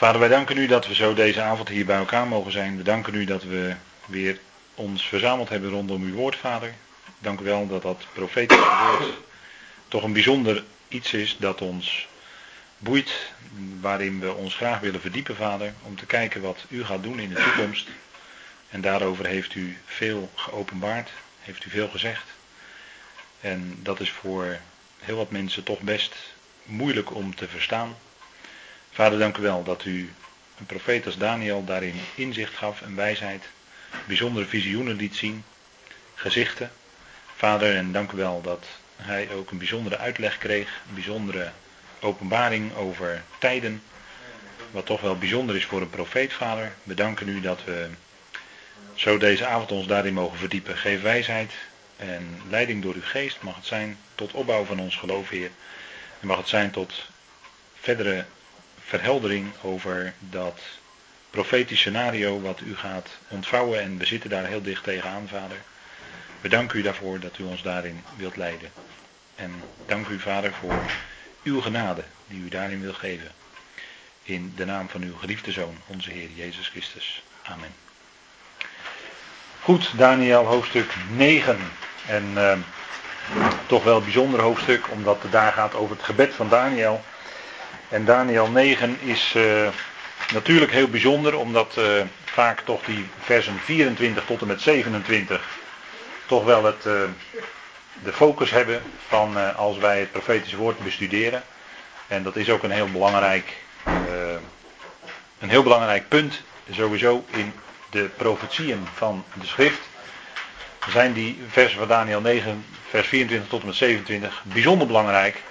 Vader, wij danken u dat we zo deze avond hier bij elkaar mogen zijn. We danken u dat we weer ons verzameld hebben rondom uw woord, Vader. Dank u wel dat dat profetische woord toch een bijzonder iets is dat ons boeit, waarin we ons graag willen verdiepen, Vader, om te kijken wat u gaat doen in de toekomst. En daarover heeft u veel geopenbaard, heeft u veel gezegd. En dat is voor heel wat mensen toch best moeilijk om te verstaan. Vader, dank u wel dat u een profeet als Daniel daarin inzicht gaf en wijsheid, bijzondere visioenen liet zien, gezichten. Vader, en dank u wel dat hij ook een bijzondere uitleg kreeg, een bijzondere openbaring over tijden, wat toch wel bijzonder is voor een profeet, Vader. We danken u dat we zo deze avond ons daarin mogen verdiepen. Geef wijsheid en leiding door uw geest. Mag het zijn tot opbouw van ons geloof, Heer. En mag het zijn tot verdere verheldering over dat profetisch scenario wat u gaat ontvouwen. En we zitten daar heel dicht tegenaan, Vader. We danken u daarvoor dat u ons daarin wilt leiden. En dank u, Vader, voor uw genade die u daarin wilt geven. In de naam van uw geliefde Zoon, onze Heer Jezus Christus. Amen. Goed, Daniel hoofdstuk 9. En uh, toch wel een bijzonder hoofdstuk, omdat het daar gaat over het gebed van Daniel. En Daniel 9 is uh, natuurlijk heel bijzonder, omdat uh, vaak toch die versen 24 tot en met 27 toch wel het, de focus hebben van als wij het profetische woord bestuderen. En dat is ook een heel belangrijk, een heel belangrijk punt sowieso in de profetieën van de schrift. Zijn die versen van Daniel 9, vers 24 tot en met 27 bijzonder belangrijk.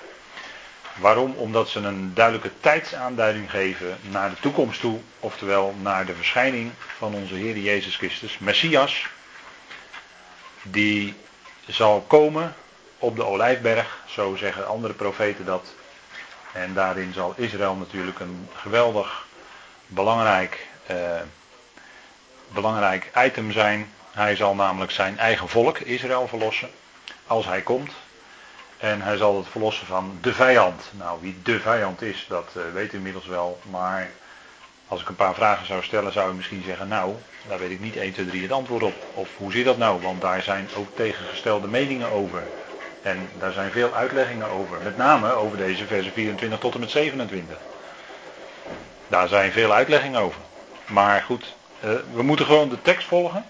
Waarom? Omdat ze een duidelijke tijdsaanduiding geven naar de toekomst toe, oftewel naar de verschijning van onze Heer Jezus Christus, Messias, die zal komen op de Olijfberg, zo zeggen andere profeten dat. En daarin zal Israël natuurlijk een geweldig belangrijk, eh, belangrijk item zijn. Hij zal namelijk zijn eigen volk, Israël, verlossen, als hij komt. En hij zal het verlossen van de vijand. Nou, wie de vijand is, dat uh, weet u inmiddels wel. Maar als ik een paar vragen zou stellen, zou u misschien zeggen, nou, daar weet ik niet 1, 2, 3 het antwoord op. Of hoe zit dat nou? Want daar zijn ook tegengestelde meningen over. En daar zijn veel uitleggingen over. Met name over deze versen 24 tot en met 27. Daar zijn veel uitleggingen over. Maar goed, uh, we moeten gewoon de tekst volgen.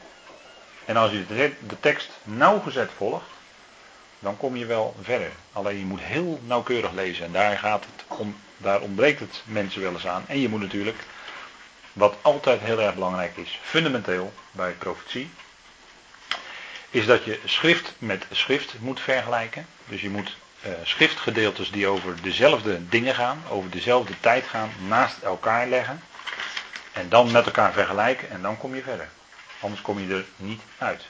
En als je de tekst nauwgezet volgt, dan kom je wel verder. Alleen je moet heel nauwkeurig lezen en daar, gaat het om, daar ontbreekt het mensen wel eens aan. En je moet natuurlijk, wat altijd heel erg belangrijk is, fundamenteel bij profetie, is dat je schrift met schrift moet vergelijken. Dus je moet uh, schriftgedeeltes die over dezelfde dingen gaan, over dezelfde tijd gaan, naast elkaar leggen. En dan met elkaar vergelijken en dan kom je verder. Anders kom je er niet uit.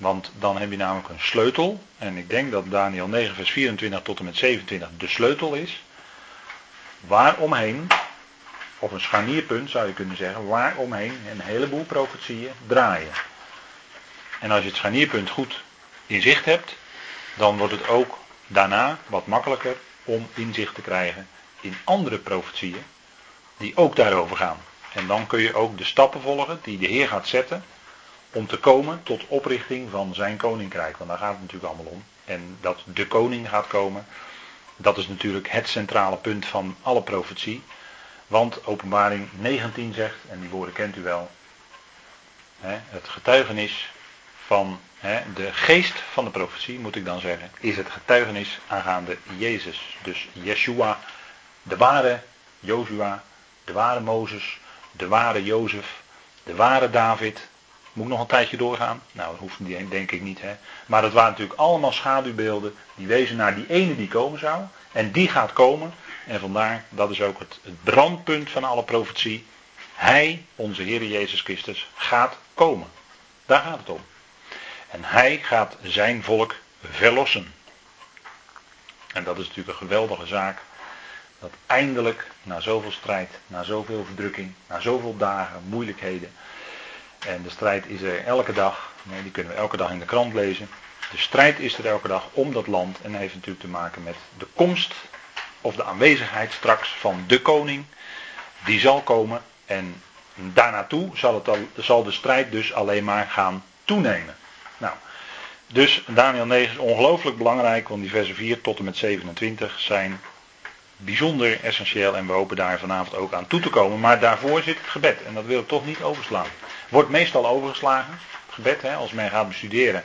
Want dan heb je namelijk een sleutel. En ik denk dat Daniel 9, vers 24 tot en met 27 de sleutel is. Waaromheen, of een scharnierpunt zou je kunnen zeggen, waaromheen een heleboel profetieën draaien. En als je het scharnierpunt goed in zicht hebt, dan wordt het ook daarna wat makkelijker om inzicht te krijgen in andere profetieën die ook daarover gaan. En dan kun je ook de stappen volgen die de Heer gaat zetten om te komen tot oprichting van zijn koninkrijk. Want daar gaat het natuurlijk allemaal om. En dat de koning gaat komen, dat is natuurlijk het centrale punt van alle profetie. Want openbaring 19 zegt, en die woorden kent u wel, hè, het getuigenis van hè, de geest van de profetie, moet ik dan zeggen, is het getuigenis aangaande Jezus. Dus Yeshua, de ware Jozua, de ware Mozes, de ware Jozef, de ware David, moet ik nog een tijdje doorgaan? Nou, dat hoeft denk ik niet. Hè? Maar dat waren natuurlijk allemaal schaduwbeelden die wezen naar die ene die komen zou. En die gaat komen. En vandaar, dat is ook het, het brandpunt van alle profetie. Hij, onze Heer Jezus Christus, gaat komen. Daar gaat het om. En hij gaat zijn volk verlossen. En dat is natuurlijk een geweldige zaak. Dat eindelijk, na zoveel strijd, na zoveel verdrukking, na zoveel dagen, moeilijkheden, en de strijd is er elke dag. Die kunnen we elke dag in de krant lezen. De strijd is er elke dag om dat land. En heeft natuurlijk te maken met de komst of de aanwezigheid straks van de koning. die zal komen en daarnaartoe zal, het al, zal de strijd dus alleen maar gaan toenemen. Nou, dus Daniel 9 is ongelooflijk belangrijk, want die versen 4 tot en met 27 zijn bijzonder essentieel en we hopen daar vanavond ook aan toe te komen. Maar daarvoor zit het gebed en dat wil ik toch niet overslaan. Wordt meestal overgeslagen, gebed, hè, als men gaat bestuderen,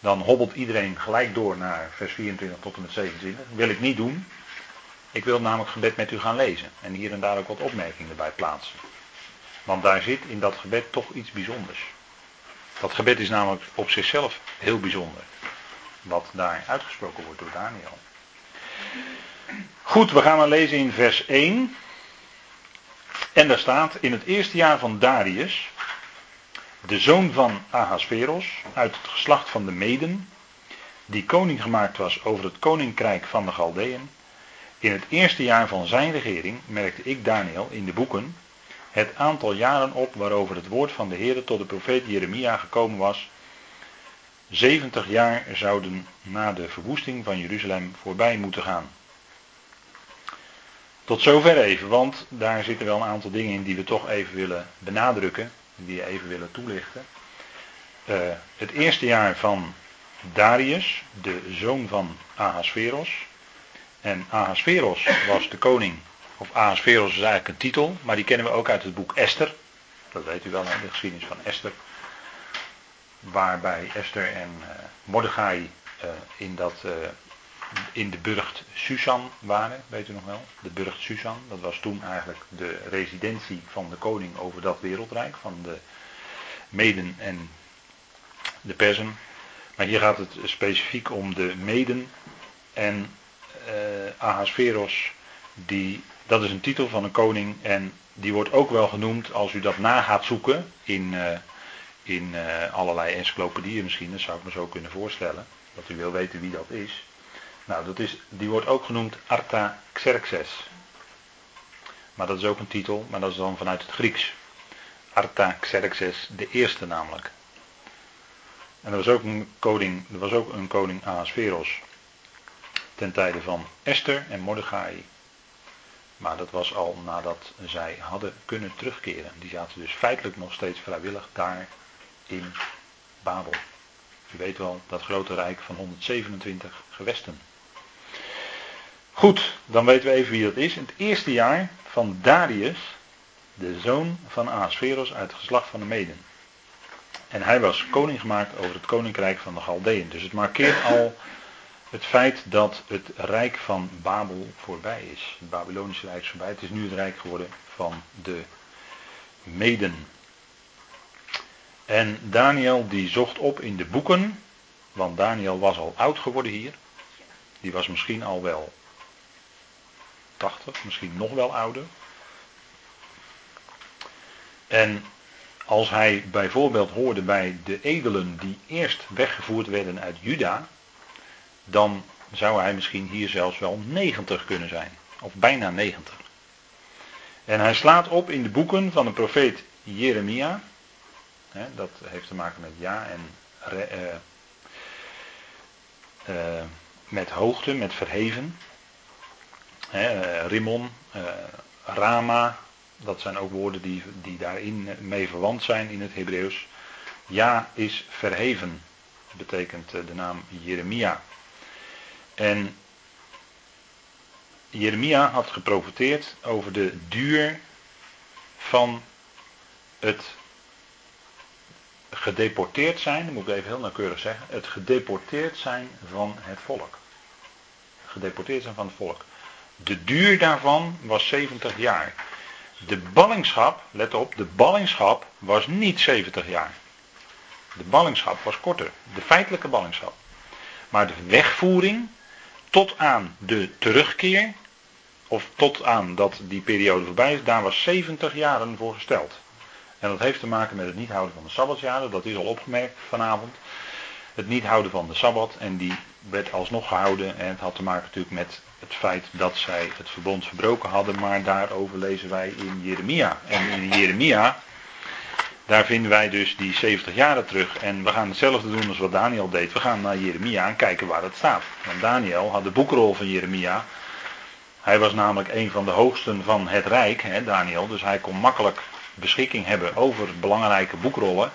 dan hobbelt iedereen gelijk door naar vers 24 tot en met 27. Dat wil ik niet doen. Ik wil namelijk gebed met u gaan lezen en hier en daar ook wat opmerkingen bij plaatsen. Want daar zit in dat gebed toch iets bijzonders. Dat gebed is namelijk op zichzelf heel bijzonder. Wat daar uitgesproken wordt door Daniel. Goed, we gaan maar lezen in vers 1. En daar staat: In het eerste jaar van Darius, de zoon van Ahasveros, uit het geslacht van de Meden, die koning gemaakt was over het koninkrijk van de Galdeën. In het eerste jaar van zijn regering merkte ik Daniel in de boeken het aantal jaren op waarover het woord van de Heer tot de profeet Jeremia gekomen was. 70 jaar zouden na de verwoesting van Jeruzalem voorbij moeten gaan. Tot zover even, want daar zitten wel een aantal dingen in die we toch even willen benadrukken, die even willen toelichten. Uh, het eerste jaar van Darius, de zoon van Ahasveros. En Ahasveros was de koning of Ahasveros is eigenlijk een titel, maar die kennen we ook uit het boek Esther. Dat weet u wel, de geschiedenis van Esther. Waarbij Esther en uh, Mordechai uh, in, dat, in de burcht Susan waren, weet u nog wel? De burcht Susan, dat was toen eigenlijk de residentie van de koning over dat wereldrijk, van de Meden en de Persen. Maar hier gaat het specifiek om de Meden en Ahasveros, die dat is een titel van een koning en die wordt ook wel genoemd als u dat na gaat zoeken in, uh, in uh, allerlei encyclopedieën misschien, dat zou ik me zo kunnen voorstellen, dat u wil weten wie dat is. Nou, dat is, die wordt ook genoemd Artaxerxes. Maar dat is ook een titel, maar dat is dan vanuit het Grieks. Artaxerxes, de eerste namelijk. En er was ook een koning, er was ook een koning Ahasveros. Ten tijde van Esther en Mordechai maar dat was al nadat zij hadden kunnen terugkeren. Die zaten dus feitelijk nog steeds vrijwillig daar in Babel. U weet wel, dat grote rijk van 127 gewesten. Goed, dan weten we even wie dat is. In het eerste jaar van Darius, de zoon van Ahasveros uit het geslacht van de Meden. En hij was koning gemaakt over het koninkrijk van de Galdeën. Dus het markeert al het feit dat het rijk van Babel voorbij is. Het Babylonische rijk is voorbij. Het is nu het rijk geworden van de Meden. En Daniel die zocht op in de boeken, want Daniel was al oud geworden hier. Die was misschien al wel 80, misschien nog wel ouder. En als hij bijvoorbeeld hoorde bij de edelen die eerst weggevoerd werden uit Juda, dan zou hij misschien hier zelfs wel 90 kunnen zijn. Of bijna 90. En hij slaat op in de boeken van de profeet Jeremia. dat heeft te maken met ja en uh, uh, met hoogte, met verheven. Uh, Rimon, Rama, dat zijn ook woorden die, die daarin mee verwant zijn in het Hebreeuws. Ja is verheven, betekent de naam Jeremia. En Jeremia had geprofiteerd over de duur van het gedeporteerd zijn, dat moet ik even heel nauwkeurig zeggen, het gedeporteerd zijn van het volk. Gedeporteerd zijn van het volk. De duur daarvan was 70 jaar. De ballingschap, let op, de ballingschap was niet 70 jaar. De ballingschap was korter, de feitelijke ballingschap. Maar de wegvoering tot aan de terugkeer, of tot aan dat die periode voorbij is, daar was 70 jaren voor gesteld. En dat heeft te maken met het niet houden van de sabbatsjaren, dat is al opgemerkt vanavond. Het niet houden van de sabbat, en die werd alsnog gehouden. En het had te maken natuurlijk met het feit dat zij het verbond verbroken hadden, maar daarover lezen wij in Jeremia. En in Jeremia daar vinden wij dus die 70 jaren terug. En we gaan hetzelfde doen als wat Daniel deed. We gaan naar Jeremia en kijken waar het staat. Want Daniel had de boekrol van Jeremia Hij was namelijk een van de hoogsten van het Rijk, hè, Daniel. Dus hij kon makkelijk beschikking hebben over belangrijke boekrollen.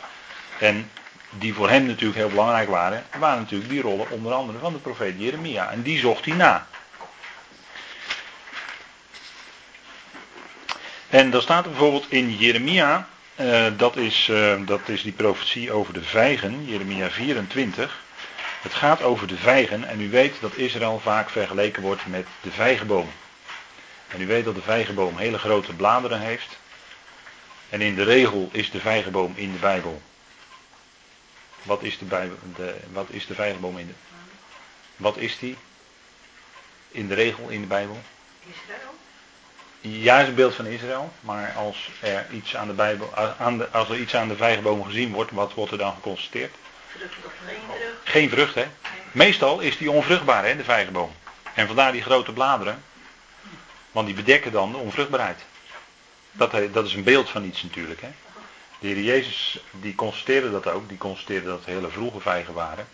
En die voor hem natuurlijk heel belangrijk waren, waren natuurlijk die rollen onder andere van de profeet Jeremia. En die zocht hij na. En dan staat er bijvoorbeeld in Jeremia, uh, dat, is, uh, dat is die profetie over de vijgen, Jeremia 24. Het gaat over de vijgen en u weet dat Israël vaak vergeleken wordt met de vijgenboom. En u weet dat de vijgenboom hele grote bladeren heeft. En in de regel is de vijgenboom in de Bijbel. Wat is de, de, wat is de vijgenboom in de. Wat is die? In de regel in de Bijbel? Israël. Ja, is een beeld van Israël. Maar als er iets aan de Bijbel, aan de, als er iets aan de vijgenboom gezien wordt, wat wordt er dan geconstateerd? Vrucht of geen vrucht? Geen vrucht, hè? Meestal is die onvruchtbaar, hè, de vijgenboom. En vandaar die grote bladeren. Want die bedekken dan de onvruchtbaarheid. Dat, dat is een beeld van iets natuurlijk. Hè. De Heer Jezus die constateerde dat ook. Die constateerde dat het hele vroege vijgen waren.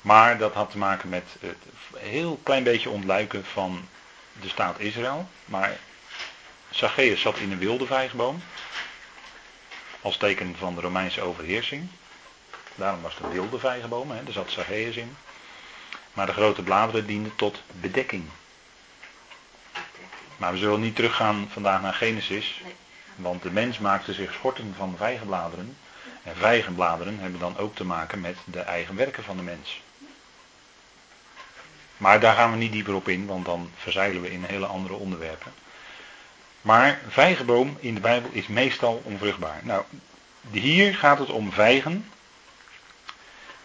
Maar dat had te maken met het heel klein beetje ontluiken van de staat Israël. Maar Zacchaeus zat in een wilde vijgenboom. Als teken van de Romeinse overheersing. Daarom was het een wilde vijgenboom. Hè. Daar zat Zacchaeus in. Maar de grote bladeren dienden tot bedekking. Maar we zullen niet teruggaan vandaag naar Genesis. Want de mens maakte zich schorten van vijgenbladeren. En vijgenbladeren hebben dan ook te maken met de eigen werken van de mens. Maar daar gaan we niet dieper op in, want dan verzeilen we in hele andere onderwerpen. Maar vijgenboom in de Bijbel is meestal onvruchtbaar. Nou, hier gaat het om vijgen.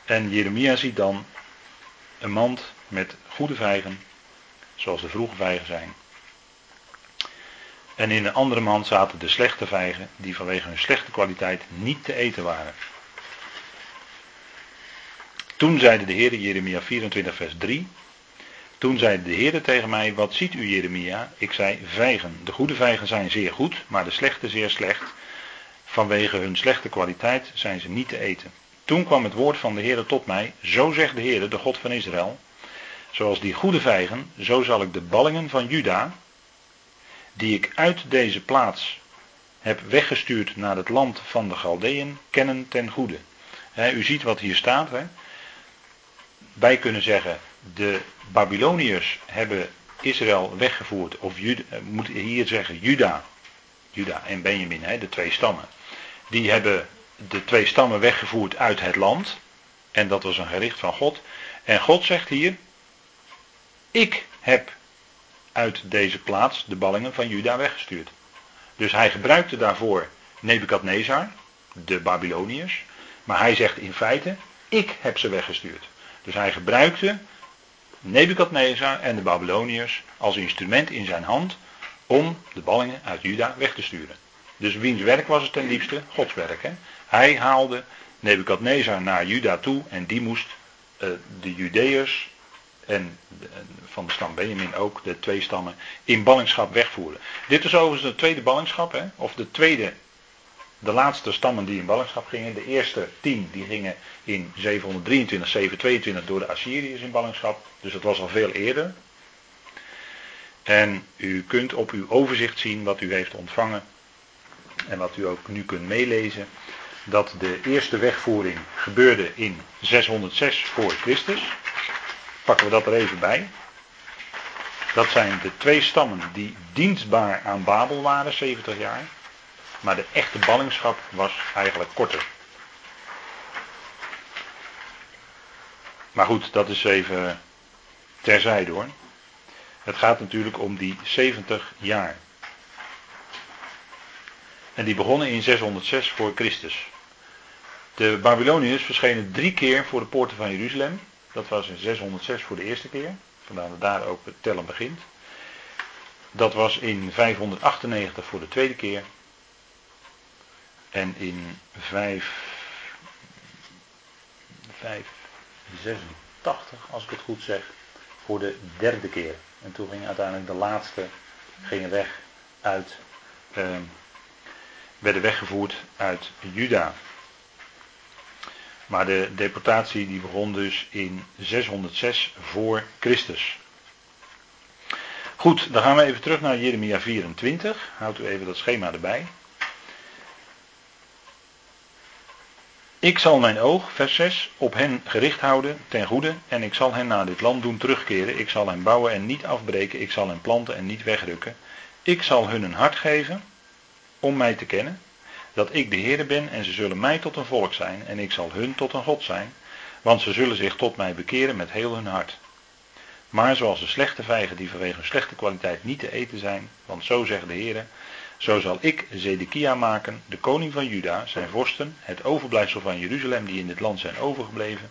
En Jeremia ziet dan een mand met goede vijgen, zoals de vroege vijgen zijn. En in een andere mand zaten de slechte vijgen, die vanwege hun slechte kwaliteit niet te eten waren. Toen zeide de Heer, Jeremia 24, vers 3. Toen zeide de Heer tegen mij: Wat ziet u, Jeremia? Ik zei: Vijgen. De goede vijgen zijn zeer goed, maar de slechte zeer slecht. Vanwege hun slechte kwaliteit zijn ze niet te eten. Toen kwam het woord van de Heer tot mij: Zo zegt de Heer, de God van Israël. Zoals die goede vijgen, zo zal ik de ballingen van Juda, die ik uit deze plaats heb weggestuurd naar het land van de Galdeën, kennen ten goede. u ziet wat hier staat. Wij kunnen zeggen, de Babyloniërs hebben Israël weggevoerd, of Juda, eh, moet hier zeggen Juda, Juda en Benjamin, de twee stammen. Die hebben de twee stammen weggevoerd uit het land. En dat was een gericht van God. En God zegt hier, ik heb uit deze plaats de ballingen van Juda weggestuurd. Dus hij gebruikte daarvoor Nebukadnezar, de Babyloniërs. Maar hij zegt in feite, ik heb ze weggestuurd. Dus hij gebruikte Nebukadnezar en de Babyloniërs als instrument in zijn hand om de ballingen uit Juda weg te sturen. Dus wiens werk was het ten diepste? Gods werk. Hè? Hij haalde Nebukadnezar naar Juda toe en die moest uh, de Judeërs en van de stam Benjamin ook, de twee stammen, in ballingschap wegvoeren. Dit is overigens de tweede ballingschap, hè, of de tweede, de laatste stammen die in ballingschap gingen. De eerste tien die gingen in 723, 722 door de Assyriërs in ballingschap, dus dat was al veel eerder. En u kunt op uw overzicht zien wat u heeft ontvangen en wat u ook nu kunt meelezen. Dat de eerste wegvoering gebeurde in 606 voor Christus pakken we dat er even bij. Dat zijn de twee stammen die dienstbaar aan Babel waren, 70 jaar. Maar de echte ballingschap was eigenlijk korter. Maar goed, dat is even terzijde hoor. Het gaat natuurlijk om die 70 jaar. En die begonnen in 606 voor Christus. De Babyloniërs verschenen drie keer voor de poorten van Jeruzalem. Dat was in 606 voor de eerste keer. Vandaar dat daar ook het tellen begint. Dat was in 598 voor de tweede keer. En in 5, 586, als ik het goed zeg, voor de derde keer. En toen ging uiteindelijk de laatste gingen weg uit, eh, werden weggevoerd uit Juda. Maar de deportatie die begon dus in 606 voor Christus. Goed, dan gaan we even terug naar Jeremia 24. Houdt u even dat schema erbij. Ik zal mijn oog, vers 6, op hen gericht houden ten goede en ik zal hen naar dit land doen terugkeren. Ik zal hen bouwen en niet afbreken. Ik zal hen planten en niet wegrukken. Ik zal hun een hart geven om mij te kennen, dat ik de Heer ben en ze zullen mij tot een volk zijn en ik zal hun tot een God zijn, want ze zullen zich tot mij bekeren met heel hun hart. Maar zoals de slechte vijgen die vanwege hun slechte kwaliteit niet te eten zijn, want zo zegt de Heer, zo zal ik Zedekia maken, de koning van Juda, zijn vorsten, het overblijfsel van Jeruzalem die in dit land zijn overgebleven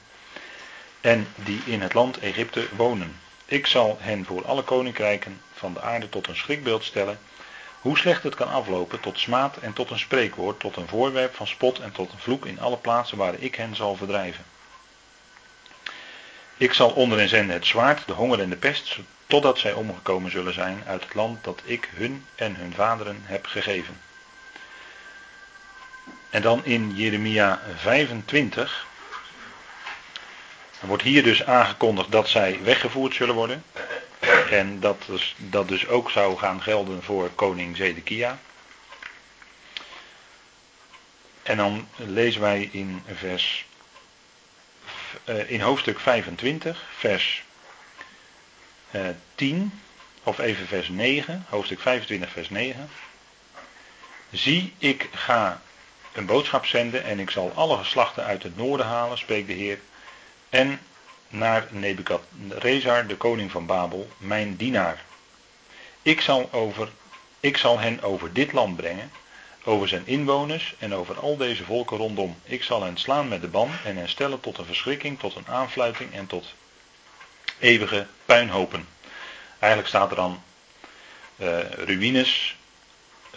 en die in het land Egypte wonen. Ik zal hen voor alle koninkrijken van de aarde tot een schrikbeeld stellen, hoe slecht het kan aflopen tot smaad en tot een spreekwoord, tot een voorwerp van spot en tot een vloek in alle plaatsen waar ik hen zal verdrijven. Ik zal onder hen zenden het zwaard, de honger en de pest, totdat zij omgekomen zullen zijn uit het land dat ik hun en hun vaderen heb gegeven. En dan in Jeremia 25 wordt hier dus aangekondigd dat zij weggevoerd zullen worden. En dat dus, dat dus ook zou gaan gelden voor koning Zedekia. En dan lezen wij in vers uh, in hoofdstuk 25, vers uh, eh, 10, of even vers 9, hoofdstuk 25, vers 9. Zie, ik ga een boodschap zenden en ik zal alle geslachten uit het noorden halen, spreekt de Heer, en naar Nebukadrezar, de koning van Babel, mijn dienaar. Ik zal, over, ik zal hen over dit land brengen, over zijn inwoners en over al deze volken rondom. Ik zal hen slaan met de ban en hen stellen tot een verschrikking, tot een aanfluiting en tot eeuwige puinhopen. Eigenlijk staat er dan uh, ruïnes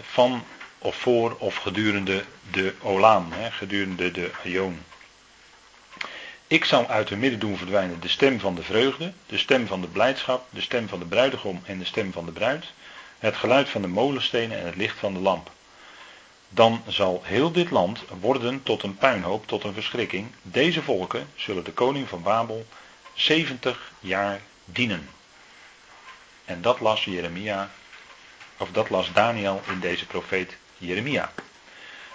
van of voor of gedurende de Olaan, hè, gedurende de Aion. Ik zal uit hun midden doen verdwijnen de stem van de vreugde, de stem van de blijdschap, de stem van de bruidegom en de stem van de bruid, het geluid van de molenstenen en het licht van de lamp. Dan zal heel dit land worden tot een puinhoop, tot een verschrikking. Deze volken zullen de koning van Babel 70 jaar dienen. En dat las Jeremia, of dat las Daniel in deze profeet Jeremia.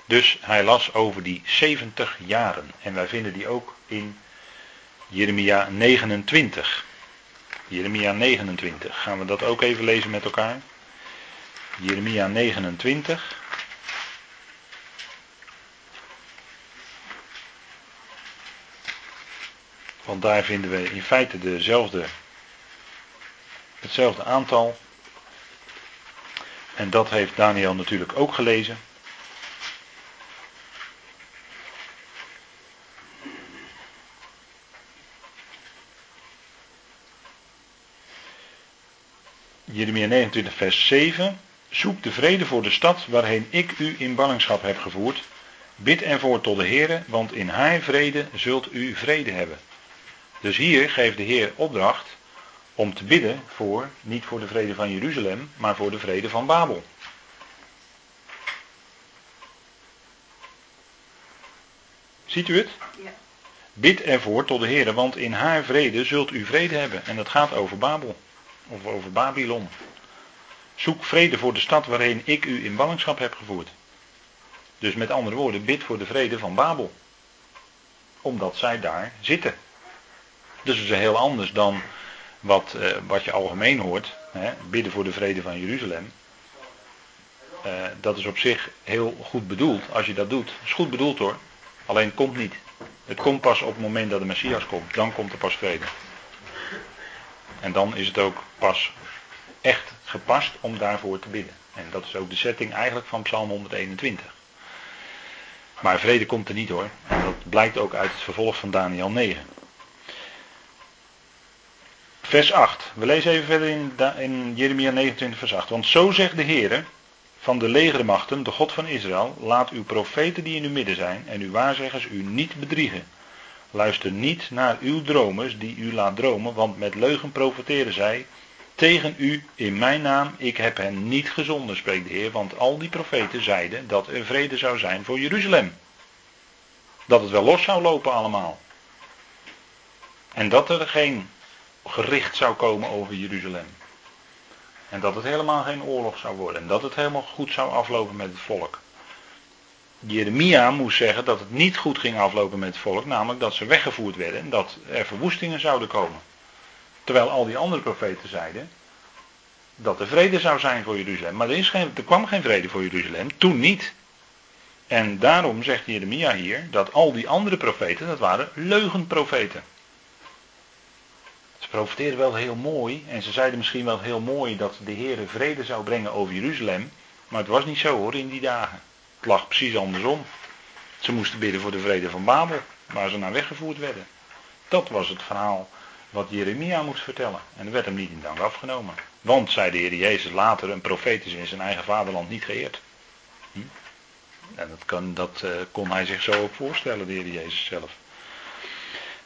Dus hij las over die 70 jaren. En wij vinden die ook in Jeremia 29. Jeremia 29. Gaan we dat ook even lezen met elkaar? Jeremia 29. Want daar vinden we in feite dezelfde, hetzelfde aantal. En dat heeft Daniel natuurlijk ook gelezen. Jeremia 29, vers 7. Zoek de vrede voor de stad waarheen ik u in ballingschap heb gevoerd. Bid ervoor tot de Heere, want in haar vrede zult u vrede hebben. Dus hier geeft de Heer opdracht om te bidden voor, niet voor de vrede van Jeruzalem, maar voor de vrede van Babel. Ziet u het? Ja. Bid ervoor tot de Heer, want in haar vrede zult u vrede hebben. En dat gaat over Babel, of over Babylon. Zoek vrede voor de stad waarin ik u in ballingschap heb gevoerd. Dus met andere woorden, bid voor de vrede van Babel. Omdat zij daar zitten. Dus het is heel anders dan wat, uh, wat je algemeen hoort. Hè, bidden voor de vrede van Jeruzalem. Uh, dat is op zich heel goed bedoeld. Als je dat doet. is goed bedoeld hoor. Alleen het komt niet. Het komt pas op het moment dat de Messias komt. Dan komt er pas vrede. En dan is het ook pas echt gepast om daarvoor te bidden. En dat is ook de setting eigenlijk van Psalm 121. Maar vrede komt er niet hoor. En dat blijkt ook uit het vervolg van Daniel 9. Vers 8. We lezen even verder in, in Jeremia 29, vers 8. Want zo zegt de Heer van de legermachten, de God van Israël, laat uw profeten die in uw midden zijn en uw waarzeggers u niet bedriegen. Luister niet naar uw dromers die u laat dromen, want met leugen profeteren zij tegen u in mijn naam. Ik heb hen niet gezonden, spreekt de Heer, want al die profeten zeiden dat er vrede zou zijn voor Jeruzalem. Dat het wel los zou lopen allemaal. En dat er geen gericht zou komen over Jeruzalem. En dat het helemaal geen oorlog zou worden. En dat het helemaal goed zou aflopen met het volk. Jeremia moest zeggen dat het niet goed ging aflopen met het volk. Namelijk dat ze weggevoerd werden. En dat er verwoestingen zouden komen. Terwijl al die andere profeten zeiden dat er vrede zou zijn voor Jeruzalem. Maar er, kwam geen vrede voor Jeruzalem. Toen niet. En daarom zegt Jeremia hier dat al die andere profeten, dat waren leugenprofeten. Ze profeteerden wel heel mooi en ze zeiden misschien wel heel mooi dat de Heer vrede zou brengen over Jeruzalem. Maar het was niet zo hoor in die dagen. Het lag precies andersom. Ze moesten bidden voor de vrede van Babel, waar ze naar weggevoerd werden. Dat was het verhaal wat Jeremia moest vertellen. En dat werd hem niet in dank afgenomen. Want, zei de Heer Jezus later, een profeet is in zijn eigen vaderland niet geëerd. Hm? En dat, kan, dat uh, kon hij zich zo ook voorstellen, de Heer Jezus zelf.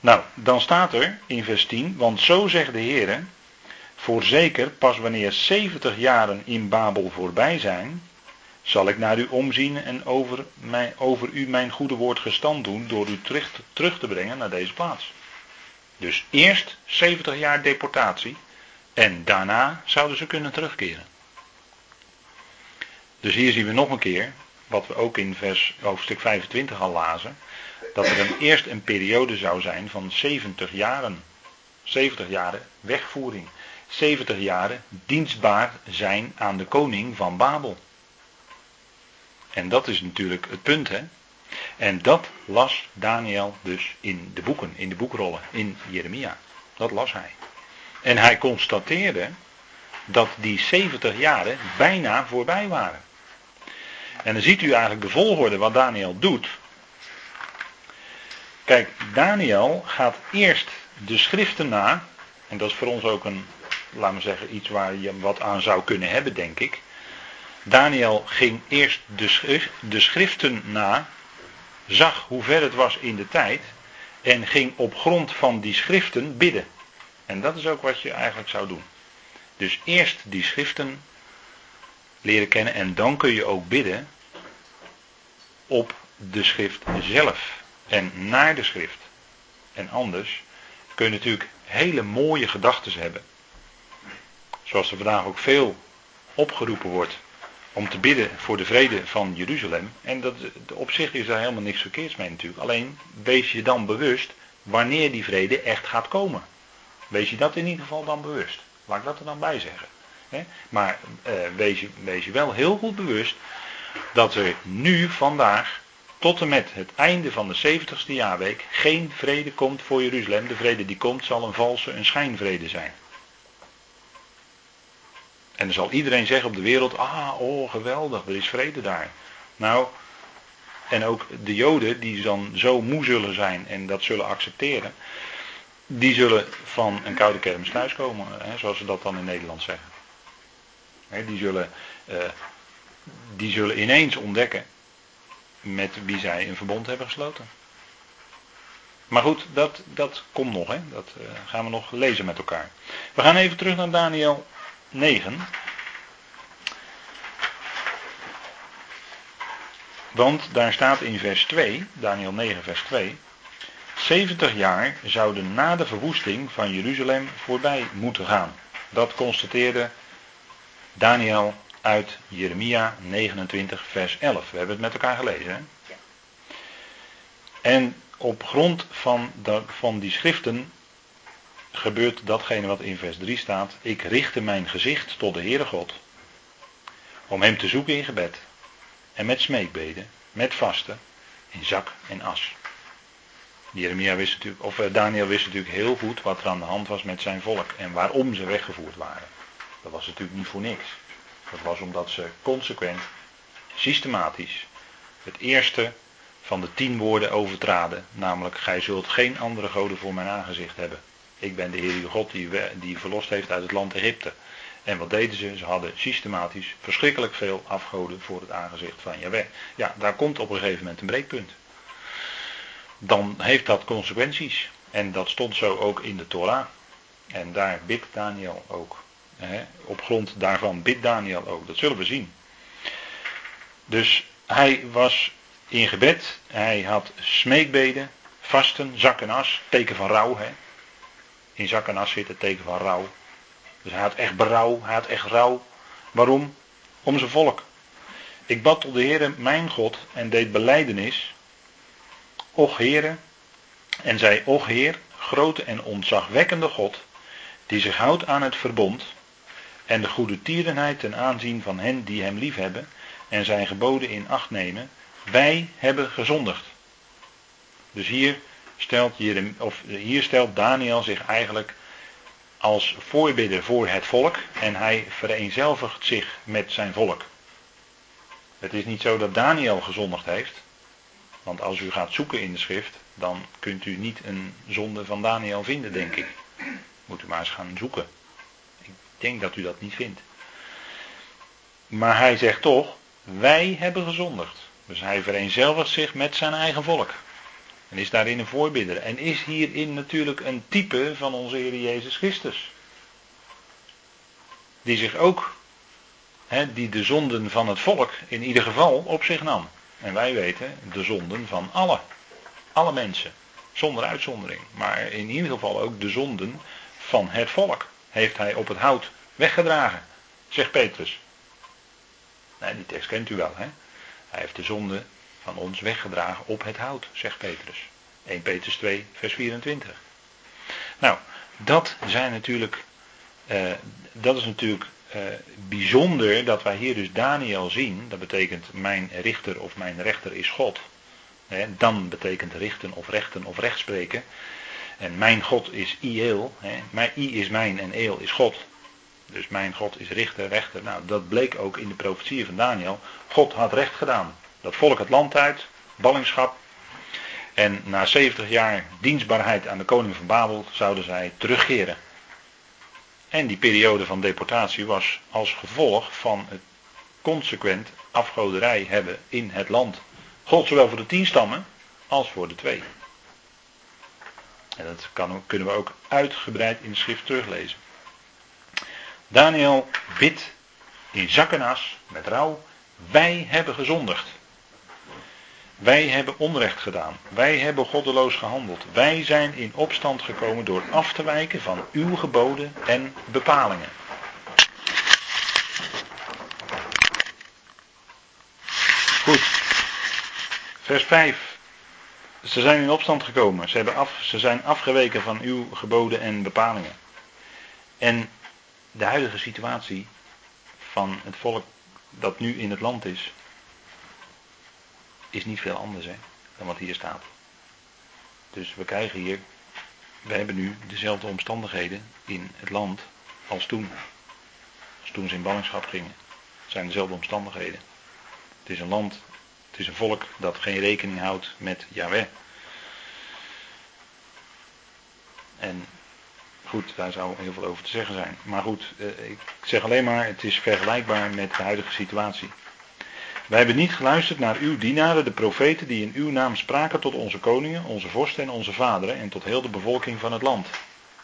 Nou, dan staat er in vers 10, want zo zegt de Heer, voorzeker pas wanneer 70 jaren in Babel voorbij zijn, zal ik naar u omzien en over, mij, over u mijn goede woord gestand doen door u terug, terug te brengen naar deze plaats. Dus eerst 70 jaar deportatie en daarna zouden ze kunnen terugkeren. Dus hier zien we nog een keer, wat we ook in vers hoofdstuk 25 al lazen, dat er een, eerst een periode zou zijn van 70 jaren. 70 jaren wegvoering. 70 jaren dienstbaar zijn aan de koning van Babel. En dat is natuurlijk het punt, hè? En dat las Daniel dus in de boeken, in de boekrollen, in Jeremia. Dat las hij. En hij constateerde dat die 70 jaren bijna voorbij waren. En dan ziet u eigenlijk de volgorde wat Daniel doet. Kijk, Daniel gaat eerst de schriften na. En dat is voor ons ook een, laten we zeggen, iets waar je wat aan zou kunnen hebben, denk ik. Daniel ging eerst de, schriften na, zag hoe ver het was in de tijd en ging op grond van die schriften bidden. En dat is ook wat je eigenlijk zou doen. Dus eerst die schriften leren kennen en dan kun je ook bidden op de schrift zelf en naar de schrift. En anders kun je natuurlijk hele mooie gedachten hebben. Zoals er vandaag ook veel opgeroepen wordt om te bidden voor de vrede van Jeruzalem. En dat, op zich is daar helemaal niks verkeerds mee natuurlijk. Alleen wees je dan bewust wanneer die vrede echt gaat komen. Wees je dat in ieder geval dan bewust. Laat ik dat er dan bij zeggen. Maar eh, wees, je, wees je wel heel goed bewust dat er nu vandaag tot en met het einde van de 70ste jaarweek geen vrede komt voor Jeruzalem. De vrede die komt zal een valse, een schijnvrede zijn. En dan zal iedereen zeggen op de wereld, ah, oh geweldig, er is vrede daar. Nou, en ook de Joden die dan zo moe zullen zijn en dat zullen accepteren, die zullen van een koude kermis thuiskomen, hè, zoals ze dat dan in Nederland zeggen. die, zullen, uh, die zullen ineens ontdekken met wie zij een verbond hebben gesloten. Maar goed, dat, dat komt nog, hè? dat uh, gaan we nog lezen met elkaar. We gaan even terug naar Daniel 9. Want daar staat in vers 2, Daniel 9, vers 2. 70 jaar zouden na de verwoesting van Jeruzalem voorbij moeten gaan. Dat constateerde Daniel uit Jeremia 29, vers 11. We hebben het met elkaar gelezen. Hè? En op grond van, de, van die schriften gebeurt datgene wat in vers 3 staat. Ik richtte mijn gezicht tot de Heere God. Om hem te zoeken in gebed. En met smeekbeden, met vasten, in zak en as. Jeremia wist natuurlijk, of eh, Daniel wist natuurlijk heel goed wat er aan de hand was met zijn volk en waarom ze weggevoerd waren. Dat was natuurlijk niet voor niks. Dat was omdat ze consequent, systematisch, het eerste van de tien woorden overtraden. Namelijk, gij zult geen andere goden voor mijn aangezicht hebben. Ik ben de Heer God die, die verlost heeft uit het land Egypte. En wat deden ze? Ze hadden systematisch verschrikkelijk veel afgoden voor het aangezicht van Jahweh. Ja, daar komt op een gegeven moment een breekpunt. Dan heeft dat consequenties. En dat stond zo ook in de Torah. En daar bidt Daniel ook. op grond daarvan bidt Daniel ook. Dat zullen we zien. Dus hij was in gebed. Hij had smeekbeden, vasten, zak en as. Teken van rouw. Hè. In zak en as zit het teken van rouw. Dus hij had echt berouw, hij had echt rouw. Waarom? Om zijn volk. Ik bad tot de Heere mijn God en deed beleidenis. Och Heere, en zei, Och Heer, grote en ontzagwekkende God, die zich houdt aan het verbond en de goede tierenheid ten aanzien van hen die hem liefhebben en zijn geboden in acht nemen, wij hebben gezondigd. Dus hier stelt, of hier stelt Daniel zich eigenlijk als voorbidder voor het volk en hij vereenzelvigt zich met zijn volk. Het is niet zo dat Daniel gezondigd heeft, want als u gaat zoeken in de schrift, dan kunt u niet een zonde van Daniel vinden, denk ik. Moet u maar eens gaan zoeken. Ik denk dat u dat niet vindt. Maar hij zegt toch, wij hebben gezondigd. Dus hij vereenzelvigt zich met zijn eigen volk. En is daarin een voorbidder. En is hierin natuurlijk een type van onze Heer Jezus Christus. Die zich ook, hè, die de zonden van het volk in ieder geval op zich nam. En wij weten de zonden van alle. Alle mensen. Zonder uitzondering. Maar in ieder geval ook de zonden van het volk. Heeft hij op het hout weggedragen. Zegt Petrus. Nee, die tekst kent u wel, hè? Hij heeft de zonde van ons weggedragen op het hout, zegt Petrus. 1 Petrus 2, vers 24. Nou, dat zijn natuurlijk, uh, dat is natuurlijk uh, bijzonder dat wij hier dus Daniel zien. Dat betekent mijn richter of mijn rechter is God. Dan betekent richten of rechten of rechtspreken. En mijn God is Ieel. He, I is mijn en Eel is God. Dus mijn God is richter, rechter. Nou, dat bleek ook in de profetieën van Daniel. God had recht gedaan. Dat volk het land uit, ballingschap. En na 70 jaar dienstbaarheid aan de koning van Babel zouden zij terugkeren. En die periode van deportatie was als gevolg van het consequent afgoderij hebben in het land. God zowel voor de tien stammen als voor de twee. En dat kunnen we ook uitgebreid in de schrift teruglezen. Daniel bidt in zakkenas met rouw. Wij hebben gezondigd. Wij hebben onrecht gedaan. Wij hebben goddeloos gehandeld. Wij zijn in opstand gekomen door af te wijken van uw geboden en bepalingen. Goed. Vers 5. Ze zijn in opstand gekomen. Ze, hebben af, ze zijn afgeweken van uw geboden en bepalingen. En de huidige situatie van het volk dat nu in het land is, is niet veel anders hè, dan wat hier staat. Dus we krijgen hier, we hebben nu dezelfde omstandigheden in het land als toen. Als toen ze in ballingschap gingen. Het zijn dezelfde omstandigheden. Het is een land, het is een volk dat geen rekening houdt met Yahweh. En goed, daar zou heel veel over te zeggen zijn. Maar goed, eh, ik zeg alleen maar, het is vergelijkbaar met de huidige situatie. Wij hebben niet geluisterd naar uw dienaren, de profeten, die in uw naam spraken tot onze koningen, onze vorsten en onze vaderen en tot heel de bevolking van het land.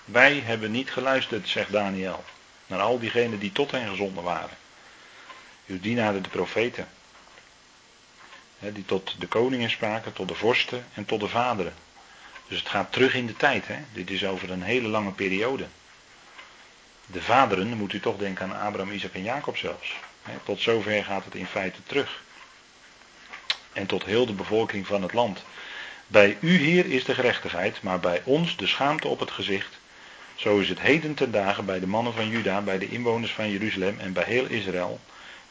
Wij hebben niet geluisterd, zegt Daniel, naar al diegenen die tot hen gezonden waren. Uw dienaren, de profeten, die tot de koningen spraken, tot de vorsten en tot de vaderen. Dus het gaat terug in de tijd. Hè? Dit is over een hele lange periode. De vaderen, dan moet u toch denken aan Abraham, Isaac en Jacob zelfs. Tot zover gaat het in feite terug. En tot heel de bevolking van het land. Bij u, Heer, is de gerechtigheid, maar bij ons de schaamte op het gezicht. Zo is het heden ten dagen bij de mannen van Juda, bij de inwoners van Jeruzalem en bij heel Israël,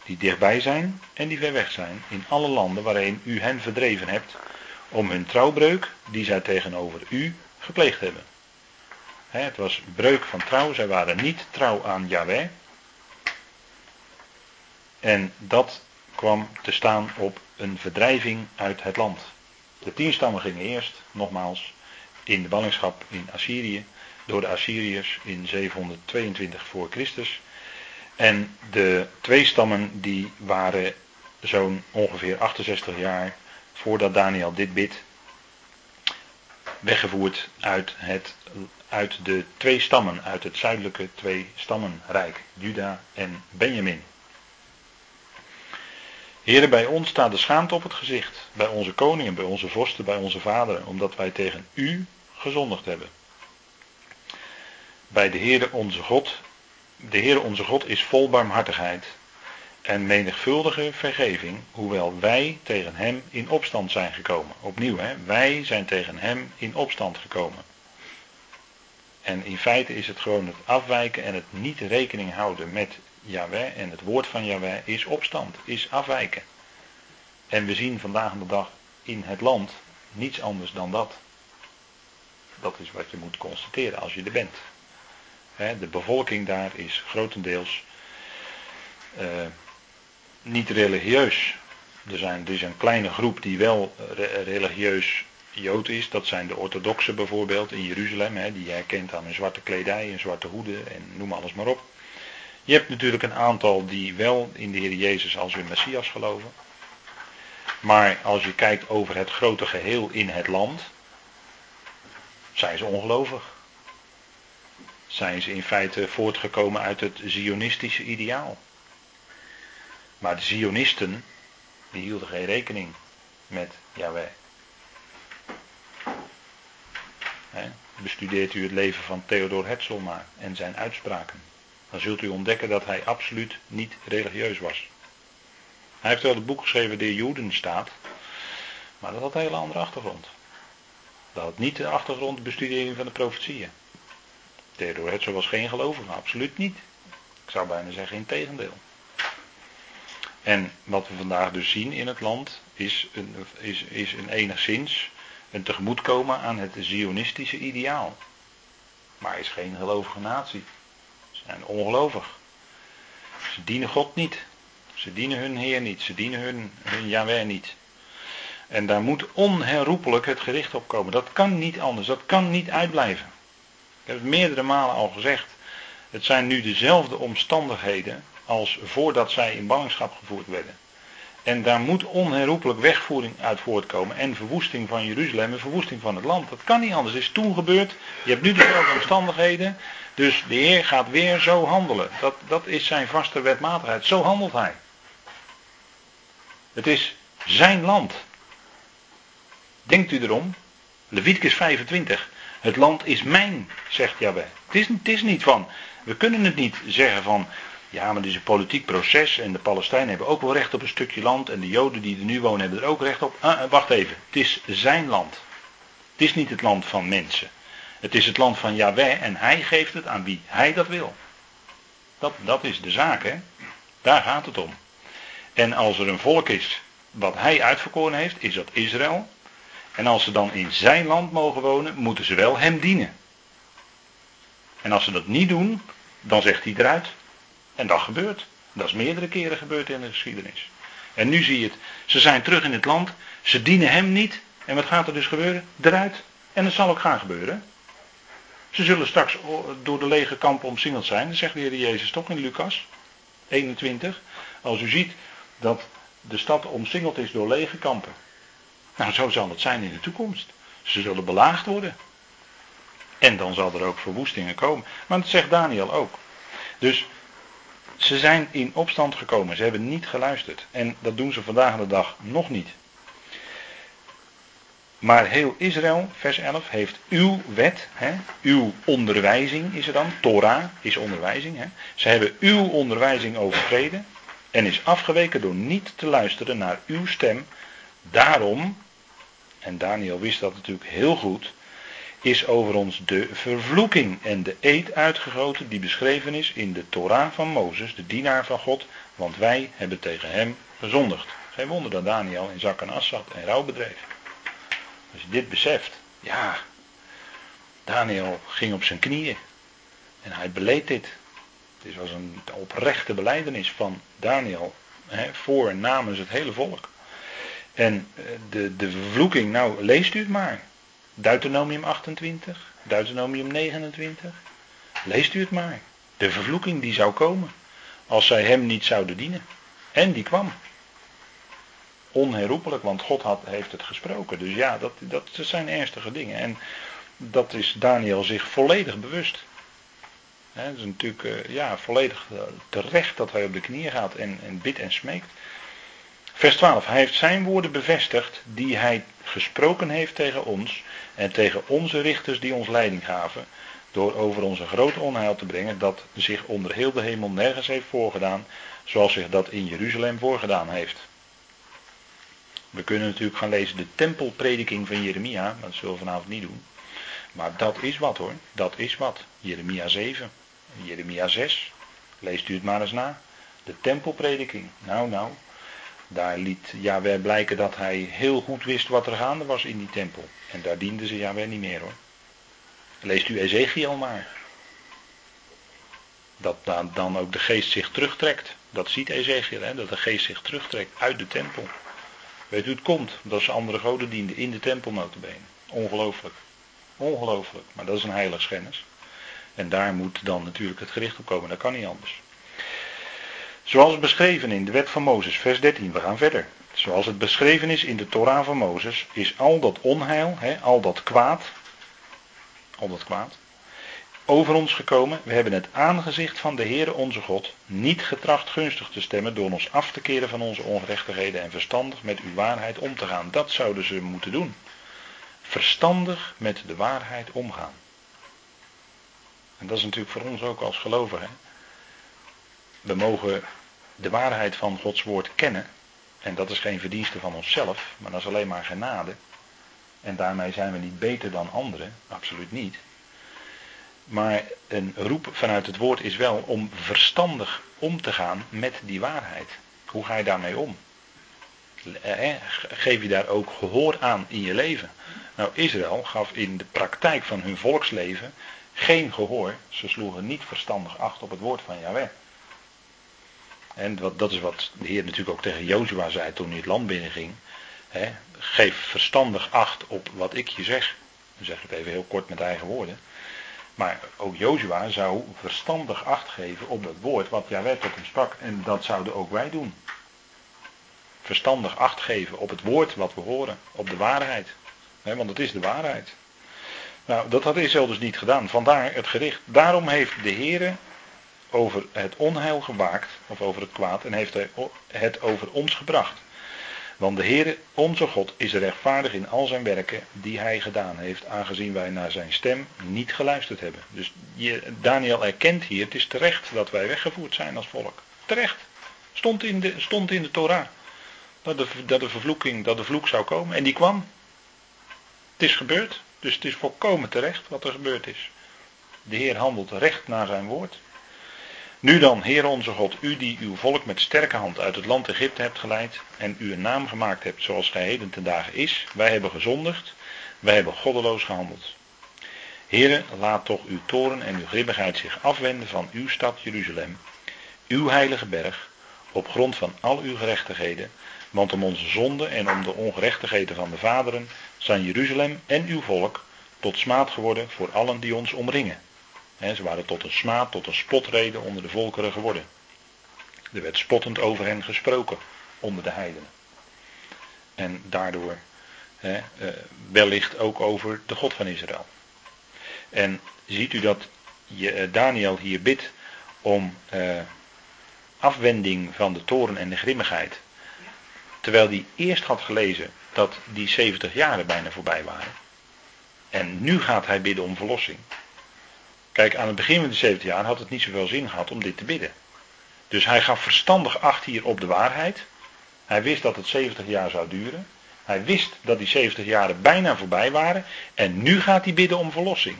die dichtbij zijn en die ver weg zijn, in alle landen waarin u hen verdreven hebt, om hun trouwbreuk, die zij tegenover u gepleegd hebben. Het was breuk van trouw, zij waren niet trouw aan Yahweh, en dat kwam te staan op een verdrijving uit het land. De tien stammen gingen eerst, nogmaals, in de ballingschap in Assyrië, door de Assyriërs in 722 voor Christus. En de twee stammen die waren zo'n ongeveer 68 jaar voordat Daniel dit bidt, weggevoerd uit, het, uit de twee stammen, uit het zuidelijke twee stammenrijk, Juda en Benjamin. Heren, bij ons staat de schaamte op het gezicht. Bij onze koningen, bij onze vorsten, bij onze vaderen. Omdat wij tegen u gezondigd hebben. Bij de Heere onze God de Heer onze God is vol barmhartigheid en menigvuldige vergeving, hoewel wij tegen hem in opstand zijn gekomen. Opnieuw, hè, wij zijn tegen hem in opstand gekomen. En in feite is het gewoon het afwijken en het niet rekening houden met Yahweh en het woord van Yahweh is opstand, is afwijken. En we zien vandaag de dag in het land niets anders dan dat. Dat is wat je moet constateren als je er bent. De bevolking daar is grotendeels uh, niet religieus. Er, zijn, er is een kleine groep die wel religieus Jood is. Dat zijn de orthodoxen bijvoorbeeld in Jeruzalem. Die herkent aan een zwarte kledij, een zwarte hoede en noem alles maar op. Je hebt natuurlijk een aantal die wel in de Heer Jezus als hun Messias geloven. Maar als je kijkt over het grote geheel in het land, zijn ze ongelovig. Zijn ze in feite voortgekomen uit het Zionistische ideaal. Maar de Zionisten, die hielden geen rekening met Yahweh. bestudeert u het leven van Theodor Herzl maar en zijn uitspraken. Dan zult u ontdekken dat hij absoluut niet religieus was. Hij heeft wel het boek geschreven De Joden staat, maar dat had een hele andere achtergrond. Dat had niet de achtergrond bestudering van de profetieën. Theodor Herzl was geen gelovige, absoluut niet. Ik zou bijna zeggen in tegendeel. En wat we vandaag dus zien in het land is een, is, is een enigszins een tegemoetkomen aan het zionistische ideaal. Maar is geen gelovige natie. Zijn ongelovig. Ze dienen God niet. Ze dienen hun Heer niet. Ze dienen hun, hun Yahweh niet. En daar moet onherroepelijk het gericht op komen. Dat kan niet anders. Dat kan niet uitblijven. Ik heb het meerdere malen al gezegd. Het zijn nu dezelfde omstandigheden als voordat zij in ballingschap gevoerd werden. En daar moet onherroepelijk wegvoering uit voortkomen. En verwoesting van Jeruzalem en verwoesting van het land. Dat kan niet anders. Het is toen gebeurd. Je hebt nu dezelfde omstandigheden. Dus de Heer gaat weer zo handelen. Dat, dat is zijn vaste wetmatigheid. Zo handelt hij. Het is zijn land. Denkt u erom? Leviticus 25. Het land is mijn, zegt Jabé. Het is, het is niet van. We kunnen het niet zeggen van. Ja, maar het is een politiek proces en de Palestijnen hebben ook wel recht op een stukje land en de Joden die er nu wonen hebben er ook recht op. Ah, eh, wacht even, het is zijn land. Het is niet het land van mensen. Het is het land van Yahweh en hij geeft het aan wie hij dat wil. Dat, dat is de zaak, hè. Daar gaat het om. En als er een volk is wat hij uitverkoren heeft, is dat Israël. En als ze dan in zijn land mogen wonen, moeten ze wel hem dienen. En als ze dat niet doen, dan zegt hij eruit. En dat gebeurt. Dat is meerdere keren gebeurd in de geschiedenis. En nu zie je het. Ze zijn terug in het land. Ze dienen hem niet. En wat gaat er dus gebeuren? Eruit. En dat zal ook gaan gebeuren. Ze zullen straks door de lege kampen omsingeld zijn. Dat zegt de Heer Jezus toch in Lucas 21. Als u ziet dat de stad omsingeld is door lege kampen. Nou, zo zal het zijn in de toekomst. Ze zullen belaagd worden. En dan zal er ook verwoestingen komen. Maar dat zegt Daniel ook. Dus ze zijn in opstand gekomen. Ze hebben niet geluisterd. En dat doen ze vandaag de dag nog niet. Maar heel Israël, vers 11, heeft uw wet, hè, uw onderwijzing is er dan. Torah is onderwijzing. Hè. Ze hebben uw onderwijzing overtreden. En is afgeweken door niet te luisteren naar uw stem. Daarom, en Daniel wist dat natuurlijk heel goed, is over ons de vervloeking en de eed uitgegoten die beschreven is in de Torah van Mozes, de dienaar van God, want wij hebben tegen hem gezondigd. Geen wonder dat Daniel in zak en as zat en rouw bedreef. Als je dit beseft, ja, Daniel ging op zijn knieën en hij beleed dit. Dit was een oprechte beleidenis van Daniel hè, voor en namens het hele volk. En eh, de, de vervloeking, nou leest u het maar. Deuteronomium 28, Deuteronomium 29. Leest u het maar. De vervloeking die zou komen als zij hem niet zouden dienen. En die kwam. Onherroepelijk, want God had, heeft het gesproken. Dus ja, dat, dat, zijn ernstige dingen. En dat is Daniel zich volledig bewust. Het is natuurlijk uh, ja, volledig uh, terecht dat hij op de knieën gaat en, en bidt en smeekt. Vers 12. Hij heeft zijn woorden bevestigd die hij gesproken heeft tegen ons en tegen onze richters die ons leiding gaven, door over onze grote onheil te brengen dat zich onder heel de hemel nergens heeft voorgedaan, zoals zich dat in Jeruzalem voorgedaan heeft. We kunnen natuurlijk gaan lezen de tempelprediking van Jeremia, maar dat zullen we vanavond niet doen. Maar dat is wat hoor, dat is wat. Jeremia 7, Jeremia 6, leest u het maar eens na. De tempelprediking, nou nou, daar liet Yahweh blijken dat hij heel goed wist wat er gaande was in die tempel. En daar dienden ze Yahweh niet meer hoor. Leest u Ezekiel maar. Dat dan, ook de geest zich terugtrekt. Dat ziet Ezekiel, hè, dat de geest zich terugtrekt uit de tempel. Weet u het komt? Dat ze andere goden dienden in de tempel notabene. Ongelooflijk. Ongelooflijk. Maar dat is een heilig schennis. En daar moet dan natuurlijk het gericht op komen. Dat kan niet anders. Zoals beschreven in de wet van Mozes, vers 13. We gaan verder. Zoals het beschreven is in de Torah van Mozes, is al dat onheil, al dat kwaad, al dat kwaad, over ons gekomen. We hebben het aangezicht van de Heere onze God niet getracht gunstig te stemmen door ons af te keren van onze ongerechtigheden en verstandig met uw waarheid om te gaan. Dat zouden ze moeten doen. Verstandig met de waarheid omgaan. En dat is natuurlijk voor ons ook als gelovigen. We mogen de waarheid van Gods woord kennen. En dat is geen verdienste van onszelf, maar dat is alleen maar genade. En daarmee zijn we niet beter dan anderen, absoluut niet. Maar een roep vanuit het woord is wel om verstandig om te gaan met die waarheid. Hoe ga je daarmee om? Geef je daar ook gehoor aan in je leven? Nou, Israël gaf in de praktijk van hun volksleven geen gehoor. Ze sloegen niet verstandig acht op het woord van Yahweh. En wat, dat is wat de Heer natuurlijk ook tegen Jozua zei toen hij het land binnenging. Geef verstandig acht op wat ik je zeg. Dan zeg ik het even heel kort met eigen woorden. Maar ook Jozua zou verstandig acht geven op dat woord wat Jaweh tot hem sprak. En dat zouden ook wij doen. Verstandig acht geven op het woord wat we horen. Op de waarheid. want het is de waarheid. Nou, dat had Israël dus niet gedaan. Vandaar het gericht. Daarom heeft de Heer over het onheil gewaakt. Of over het kwaad. En heeft hij het over ons gebracht. Want de Heere, onze God, is rechtvaardig in al zijn werken die hij gedaan heeft, aangezien wij naar zijn stem niet geluisterd hebben. Dus Daniel erkent hier, het is terecht dat wij weggevoerd zijn als volk. Terecht. Stond in de, stond in de Torah. Dat de, dat de vervloeking, dat de vloek zou komen. En die kwam. Het is gebeurd. Dus het is volkomen terecht wat er gebeurd is. De Heer handelt recht naar zijn woord. Nu dan, Heer onze God, u die uw volk met sterke hand uit het land Egypte hebt geleid en u een naam gemaakt hebt zoals gij heden ten dagen is, wij hebben gezondigd, wij hebben goddeloos gehandeld. Heere, laat toch uw toren en uw grimmigheid zich afwenden van uw stad Jeruzalem, uw heilige berg, op grond van al uw gerechtigheden, want om onze zonde en om de ongerechtigheden van de vaderen zijn Jeruzalem en uw volk tot smaad geworden voor allen die ons omringen ze waren tot een smaad, tot een spotreden onder de volkeren geworden. Er werd spottend over hen gesproken onder de heidenen. En daardoor eh, wellicht ook over de God van Israël. En ziet u dat eh, Daniel hier bidt om eh, afwending van de toren en de grimmigheid. Terwijl hij eerst had gelezen dat die 70 jaren bijna voorbij waren. En nu gaat hij bidden om verlossing. Kijk, aan het begin van de 70 jaar had het niet zoveel zin gehad om dit te bidden. Dus hij gaf verstandig acht hier op de waarheid. Hij wist dat het 70 jaar zou duren. Hij wist dat die 70 jaren bijna voorbij waren. En nu gaat hij bidden om verlossing.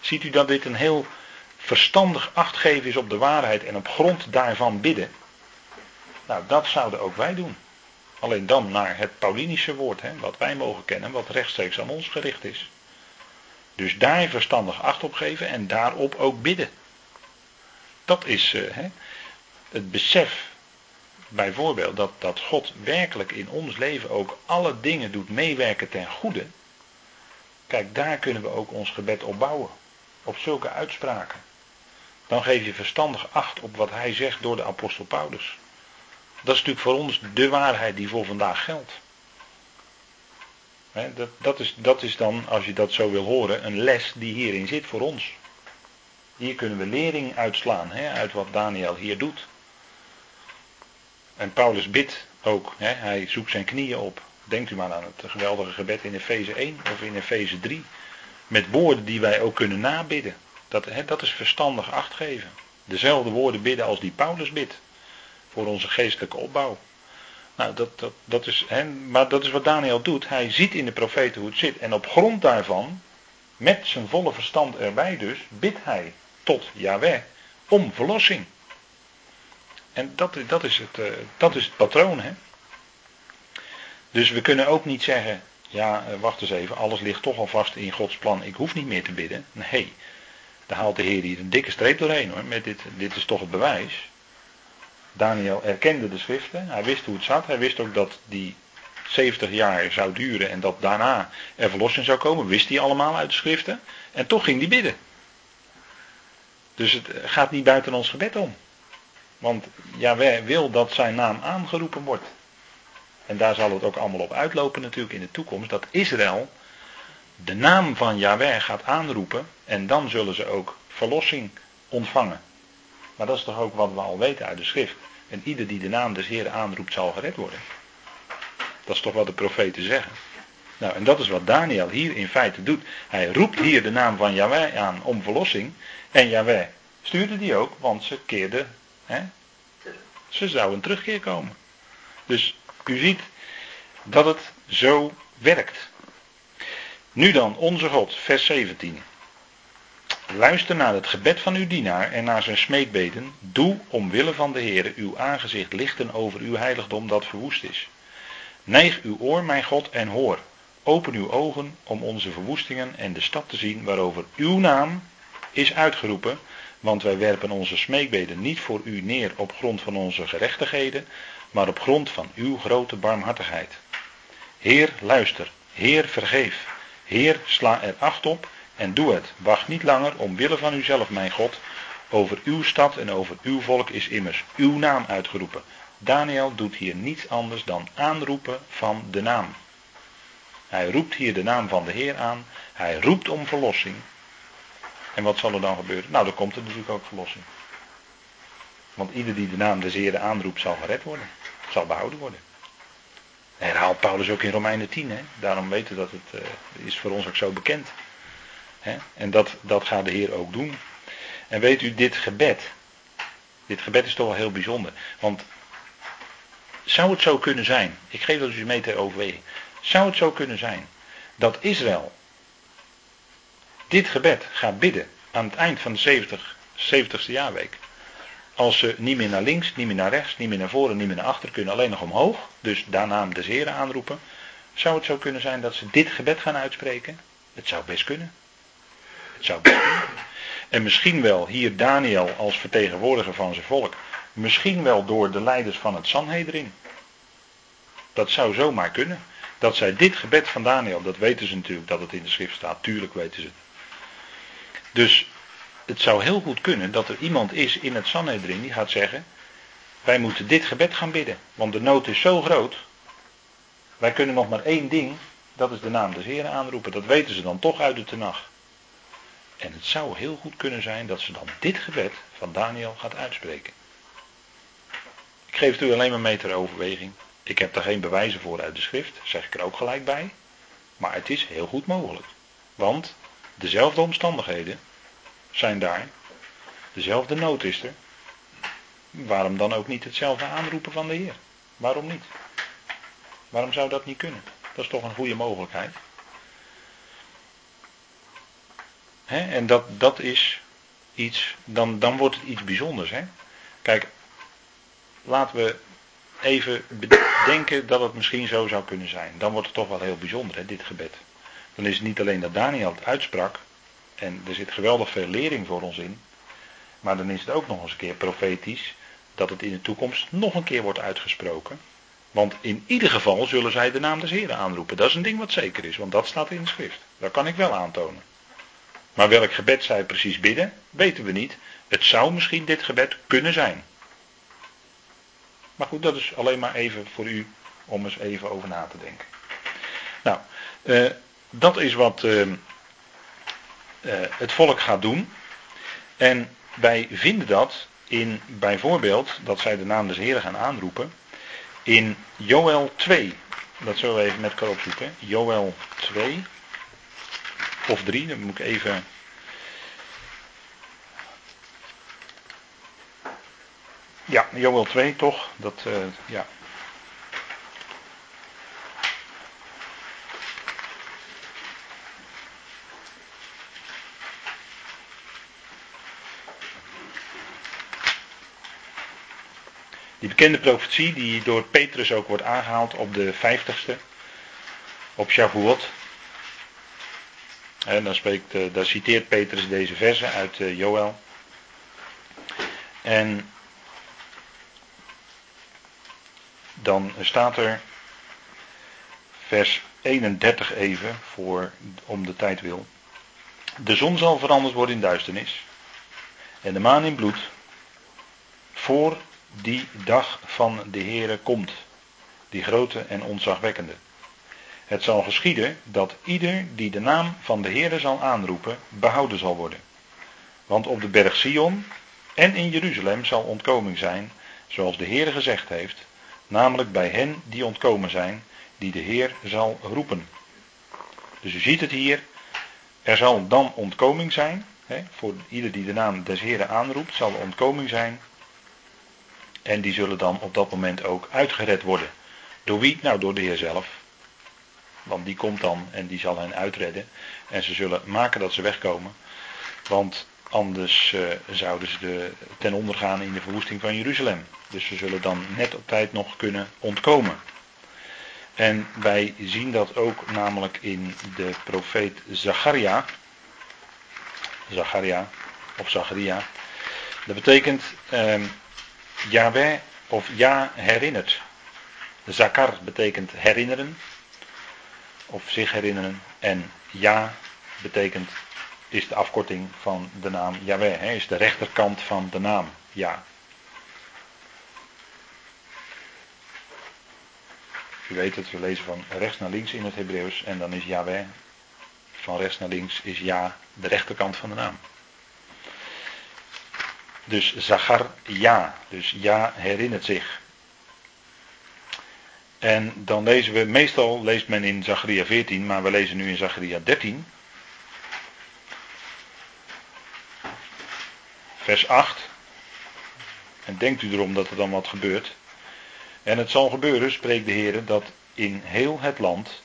Ziet u dat dit een heel verstandig achtgeven is op de waarheid en op grond daarvan bidden? Nou, dat zouden ook wij doen. Alleen dan naar het Paulinische woord, hè, wat wij mogen kennen, wat rechtstreeks aan ons gericht is. Dus daar verstandig acht op geven en daarop ook bidden. Dat is uh, hè, het besef, bijvoorbeeld, dat, dat God werkelijk in ons leven ook alle dingen doet meewerken ten goede. Kijk, daar kunnen we ook ons gebed op bouwen. Op zulke uitspraken. Dan geef je verstandig acht op wat hij zegt door de apostel Paulus. Dat is natuurlijk voor ons de waarheid die voor vandaag geldt dat, dat, is, dat is dan, als je dat zo wil horen, een les die hierin zit voor ons. Hier kunnen we lering uitslaan uit wat Daniel hier doet. En Paulus bidt ook, hij zoekt zijn knieën op. Denkt u maar aan het geweldige gebed in Efeze 1 of in Efeze 3. Met woorden die wij ook kunnen nabidden. Dat, dat is verstandig acht geven. Dezelfde woorden bidden als die Paulus bidt. Voor onze geestelijke opbouw. Nou, dat, dat, dat is, hè, maar dat is wat Daniel doet. Hij ziet in de profeten hoe het zit. En op grond daarvan, met zijn volle verstand erbij dus, bidt hij tot Yahweh om verlossing. En dat, dat, is, het, uh, dat is het patroon. Hè? Dus we kunnen ook niet zeggen, ja, uh, wacht eens even, alles ligt toch al vast in Gods plan, ik hoef niet meer te bidden. Nee, daar haalt de Heer hier een dikke streep doorheen hoor, met dit, dit is toch het bewijs. Daniel erkende de schriften, hij wist hoe het zat, hij wist ook dat die 70 jaar zou duren en dat daarna er verlossing zou komen, wist hij allemaal uit de schriften. En toch ging hij bidden. Dus het gaat niet buiten ons gebed om. Want Yahweh wil dat zijn naam aangeroepen wordt. En daar zal het ook allemaal op uitlopen natuurlijk in de toekomst. Dat Israël de naam van Yahweh gaat aanroepen. En dan zullen ze ook verlossing ontvangen. Maar dat is toch ook wat we al weten uit de schrift. En ieder die de naam des Heeren aanroept zal gered worden. Dat is toch wat de profeten zeggen. Nou, en dat is wat Daniel hier in feite doet. Hij roept hier de naam van Yahweh aan om verlossing. En Yahweh stuurde die ook, want ze keerden, hè, ze zou een terugkeer komen. Dus u ziet dat het zo werkt. Nu dan, onze God, vers 17. Luister naar het gebed van uw dienaar en naar zijn smeekbeden. Doe omwille van de Heer uw aangezicht lichten over uw heiligdom dat verwoest is. Neig uw oor, mijn God, en hoor. Open uw ogen om onze verwoestingen en de stad te zien waarover uw naam is uitgeroepen. Want wij werpen onze smeekbeden niet voor u neer op grond van onze gerechtigheden, maar op grond van uw grote barmhartigheid. Heer, luister. Heer, vergeef. Heer, sla er acht op en doe het. Wacht niet langer omwille van uzelf, mijn God. Over uw stad en over uw volk is immers uw naam uitgeroepen. Daniel doet hier niets anders dan aanroepen van de naam. Hij roept hier de naam van de Heer aan. Hij roept om verlossing. En wat zal er dan gebeuren? Nou, dan komt er natuurlijk ook verlossing. Want ieder die de naam des Heeren aanroept zal gered worden. Zal behouden worden. Herhaalt Paulus ook in Romeinen 10. Hè? Daarom weten we dat het uh, is voor ons ook zo bekend. En dat, dat gaat de Heer ook doen. En weet u, dit gebed. Dit gebed is toch wel heel bijzonder. Want zou het zo kunnen zijn. Ik geef dat u mee ter overweging. Zou het zo kunnen zijn dat Israël dit gebed gaat bidden aan het eind van de 70, 70ste jaarweek. Als ze niet meer naar links, niet meer naar rechts, niet meer naar voren, niet meer naar achter kunnen, alleen nog omhoog. Dus daarna de Heren aanroepen. Zou het zo kunnen zijn dat ze dit gebed gaan uitspreken? Het zou best kunnen. En misschien wel hier Daniel als vertegenwoordiger van zijn volk. Misschien wel door de leiders van het Sanhedrin. Dat zou zomaar kunnen. Dat zij dit gebed van Daniel, dat weten ze natuurlijk dat het in de schrift staat. Tuurlijk weten ze het. Dus het zou heel goed kunnen dat er iemand is in het Sanhedrin die gaat zeggen: Wij moeten dit gebed gaan bidden, want de nood is zo groot. Wij kunnen nog maar één ding, dat is de naam des Heren aanroepen. Dat weten ze dan toch uit de tenag. En het zou heel goed kunnen zijn dat ze dan dit gebed van Daniel gaat uitspreken. Ik geef het u alleen maar mee ter overweging. Ik heb daar geen bewijzen voor uit de schrift, zeg ik er ook gelijk bij. Maar het is heel goed mogelijk. Want dezelfde omstandigheden zijn daar. Dezelfde nood is er. Waarom dan ook niet hetzelfde aanroepen van de Heer? Waarom niet? Waarom zou dat niet kunnen? Dat is toch een goede mogelijkheid. En dat, dat is iets, dan, dan wordt het iets bijzonders. Hè? Kijk, laten we even bedenken dat het misschien zo zou kunnen zijn. Dan wordt het toch wel heel bijzonder, hè, dit gebed. Dan is het niet alleen dat Daniel het uitsprak, en er zit geweldig veel lering voor ons in, maar dan is het ook nog eens een keer profetisch dat het in de toekomst nog een keer wordt uitgesproken. Want in ieder geval zullen zij de naam des Heren aanroepen. Dat is een ding wat zeker is, want dat staat in de schrift. Dat kan ik wel aantonen. Maar welk gebed zij precies bidden, weten we niet. Het zou misschien dit gebed kunnen zijn. Maar goed, dat is alleen maar even voor u om eens even over na te denken. Nou, uh, dat is wat uh, uh, het volk gaat doen. En wij vinden dat in bijvoorbeeld, dat zij de naam des Heren gaan aanroepen, in Joel 2. Dat zullen we even met elkaar opzoeken. Joel 2. Of 3, dan moet ik even. Ja, Joel 2 toch? Dat, uh, ja. Die bekende profetie die door Petrus ook wordt aangehaald op de vijftigste, op Shavuot. En dan spreekt, eh, daar citeert Petrus deze verse uit eh, Joel. En dan staat er vers 31 even voor om de tijd wil. De zon zal veranderd worden in duisternis en de maan in bloed voor die dag van de Heere komt, die grote en onzagwekkende. Het zal geschieden dat ieder die de naam van de Heere zal aanroepen, behouden zal worden. Want op de berg Sion en in Jeruzalem zal ontkoming zijn, zoals de Heere gezegd heeft, namelijk bij hen die ontkomen zijn, die de Heer zal roepen. Dus u ziet het hier, er zal dan ontkoming zijn, hè, voor ieder die de naam des Heeren aanroept, zal er ontkoming zijn en die zullen dan op dat moment ook uitgered worden. Door wie? Nou, door de Heer zelf. Want die komt dan en die zal hen uitredden. En ze zullen maken dat ze wegkomen. Want anders uh, zouden ze de, ten onder gaan in de verwoesting van Jeruzalem. Dus ze zullen dan net op tijd nog kunnen ontkomen. En wij zien dat ook namelijk in de profeet Zacharia. Zacharia, of Zacharia. Dat betekent, eh, Yahweh of Ja herinnert. Zakar betekent herinneren of zich herinneren. En Ja betekent, is de afkorting van de naam Yahweh. Hè, is de rechterkant van de naam Ja. U weet het, we lezen van rechts naar links in het Hebreeuws en dan is Yahweh van rechts naar links is Ja de rechterkant van de naam. Dus Zachar ja. Dus ja herinnert zich. En dan lezen we, meestal leest men in Zacharia 14, maar we lezen nu in Zacharia 13. Vers 8. En denkt u erom dat er dan wat gebeurt. En het zal gebeuren, spreekt de Heer, dat in heel het land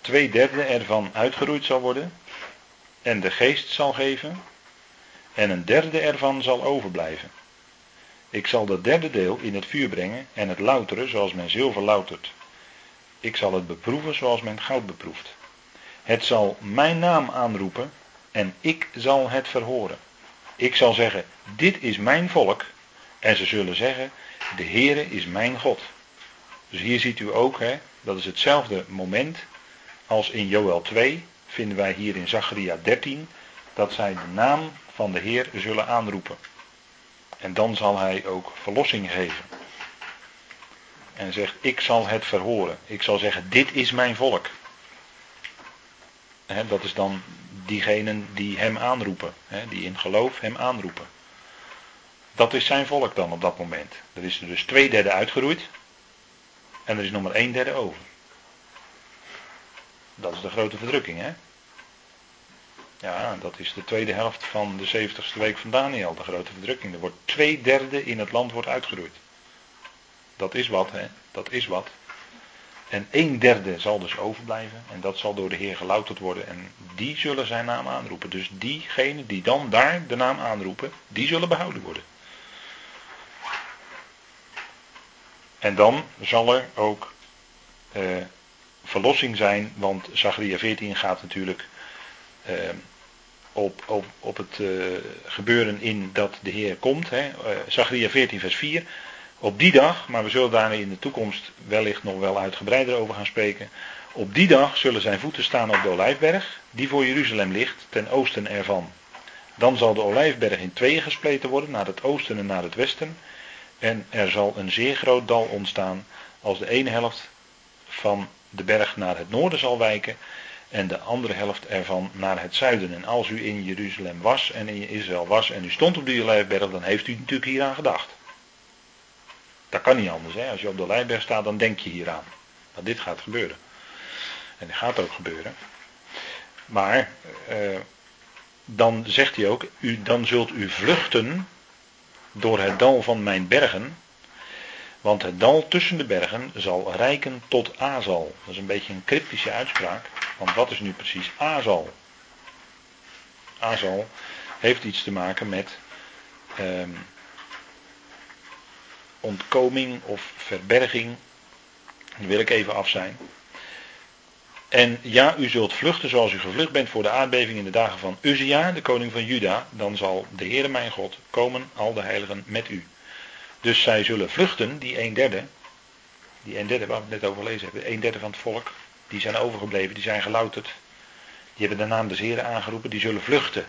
twee derde ervan uitgeroeid zal worden en de geest zal geven en een derde ervan zal overblijven. Ik zal dat derde deel in het vuur brengen en het louteren zoals men zilver loutert. Ik zal het beproeven zoals men goud beproeft. Het zal mijn naam aanroepen en ik zal het verhoren. Ik zal zeggen, dit is mijn volk. En ze zullen zeggen, de Heere is mijn God. Dus hier ziet u ook, hè, dat is hetzelfde moment als in Joel 2, vinden wij hier in Zacharia 13, dat zij de naam van de Heer zullen aanroepen. En dan zal hij ook verlossing geven. En zegt, ik zal het verhoren. Ik zal zeggen, dit is mijn volk. dat is dan diegenen die hem aanroepen. die in geloof hem aanroepen. Dat is zijn volk dan op dat moment. Er is er dus twee derde uitgeroeid. En er is nog maar één derde over. Dat is de grote verdrukking, hè? Ja, dat is de tweede helft van de 70ste week van Daniel, de grote verdrukking. Er wordt twee derde in het land wordt uitgeroeid. Dat is wat, hè? Dat is wat. En een derde zal dus overblijven. En dat zal door de Heer gelouterd worden. En die zullen zijn naam aanroepen. Dus diegenen die dan daar de naam aanroepen, die zullen behouden worden. En dan zal er ook eh, verlossing zijn. Want Zachariah 14 gaat natuurlijk eh, op, op, op het uh, gebeuren in dat de Heer komt. Hè. Uh, Zachariah 14 vers 4. Op die dag, maar we zullen daar in de toekomst wellicht nog wel uitgebreider over gaan spreken. Op die dag zullen zijn voeten staan op de Olijfberg, die voor Jeruzalem ligt, ten oosten ervan. Dan zal de Olijfberg in tweeën gespleten worden, naar het oosten en naar het westen. En er zal een zeer groot dal ontstaan, als de ene helft van de berg naar het noorden zal wijken en de andere helft ervan naar het zuiden. En als u in Jeruzalem was en in Israël was en u stond op de Olijfberg, dan heeft u natuurlijk hieraan gedacht. Dat kan niet anders. Hè? Als je op de Olijfberg staat, dan denk je hieraan. Dat dit gaat gebeuren. En dat gaat ook gebeuren. Maar uh, dan zegt hij ook, u, dan zult u vluchten door het dal van mijn bergen. Want het dal tussen de bergen zal rijken tot Azal. Dat is een beetje een cryptische uitspraak. Want wat is nu precies Azal? Azal heeft iets te maken met ehm, ontkoming of verberging. Daar wil ik even af zijn. En ja, u zult vluchten zoals u gevlucht bent voor de aardbeving in de dagen van Uzia, de koning van Juda. Dan zal de Heere mijn God komen, al de heiligen met u. Dus zij zullen vluchten, die een derde. Die een derde waar we het net over gelezen hebben. Een derde van het volk. Die zijn overgebleven, die zijn gelouterd. Die hebben de naam des Heren aangeroepen, die zullen vluchten.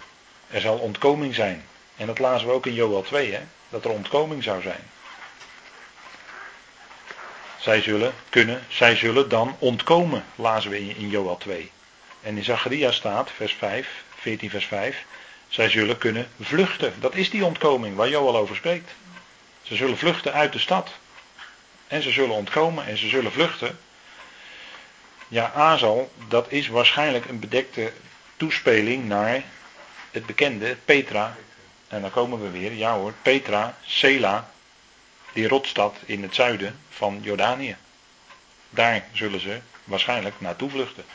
Er zal ontkoming zijn. En dat lazen we ook in Joel 2, hè? dat er ontkoming zou zijn. Zij zullen kunnen, zij zullen dan ontkomen, lazen we in, Joel 2. En in Zacharia staat, vers 5, 14 vers 5, zij zullen kunnen vluchten. Dat is die ontkoming waar Joel over spreekt. Ze zullen vluchten uit de stad. En ze zullen ontkomen en ze zullen vluchten. Ja, Azal, dat is waarschijnlijk een bedekte toespeling naar het bekende Petra. En dan komen we weer, ja hoor, Petra, Sela, die rotstad in het zuiden van Jordanië. Daar zullen ze waarschijnlijk naartoe vluchten.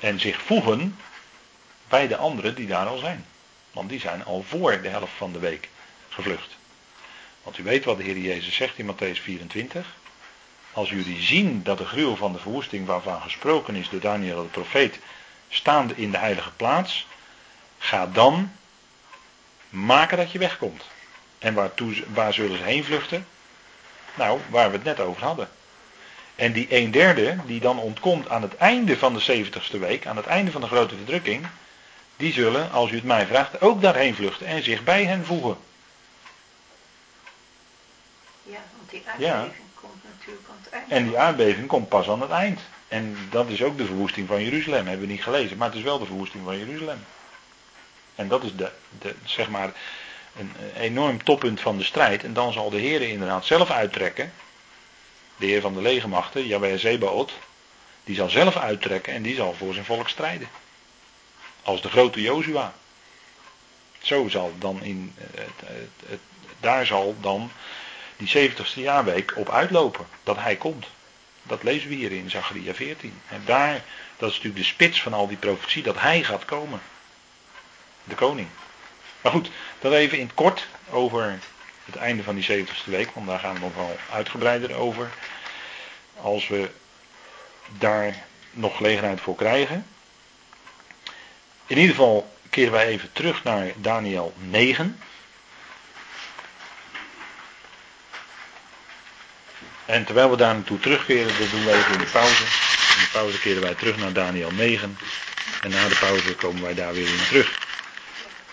En zich voegen bij de anderen die daar al zijn. Want die zijn al voor de helft van de week gevlucht. Want u weet wat de Heer Jezus zegt in Matthäus 24. Als jullie zien dat de gruwel van de verwoesting waarvan gesproken is door Daniel de profeet staande in de heilige plaats, ga dan maken dat je wegkomt. En waartoe, waar zullen ze heen vluchten? Nou, waar we het net over hadden. En die een derde die dan ontkomt aan het einde van de 70ste week, aan het einde van de grote verdrukking, die zullen, als u het mij vraagt, ook daarheen vluchten en zich bij hen voegen. Ja, want die aardbeving komt natuurlijk aan het eind. En die aardbeving komt pas aan het eind. En dat is ook de verwoesting van Jeruzalem, hebben we niet gelezen, maar het is wel de verwoesting van Jeruzalem. En dat is de, de zeg maar, een enorm toppunt van de strijd. En dan zal de Heer inderdaad zelf uittrekken. De Heer van de legermachten, Jabé Zebaot. Die zal zelf uittrekken en die zal voor zijn volk strijden. Als de grote Jozua. Zo zal dan in. Het, het, het, daar zal dan die 70ste jaarweek op uitlopen. Dat hij komt. Dat lezen we hier in Zacharia 14. En daar, dat is natuurlijk de spits van al die profetie, dat hij gaat komen. De koning. Maar goed, dat even in het kort over het einde van die 70ste week, want daar gaan we nog wel uitgebreider over. Als we daar nog gelegenheid voor krijgen. In ieder geval keren wij even terug naar Daniel 9. En terwijl we daar naartoe terugkeren, dat doen we even in de pauze. In de pauze keren wij terug naar Daniel 9. En na de pauze komen wij daar weer in terug.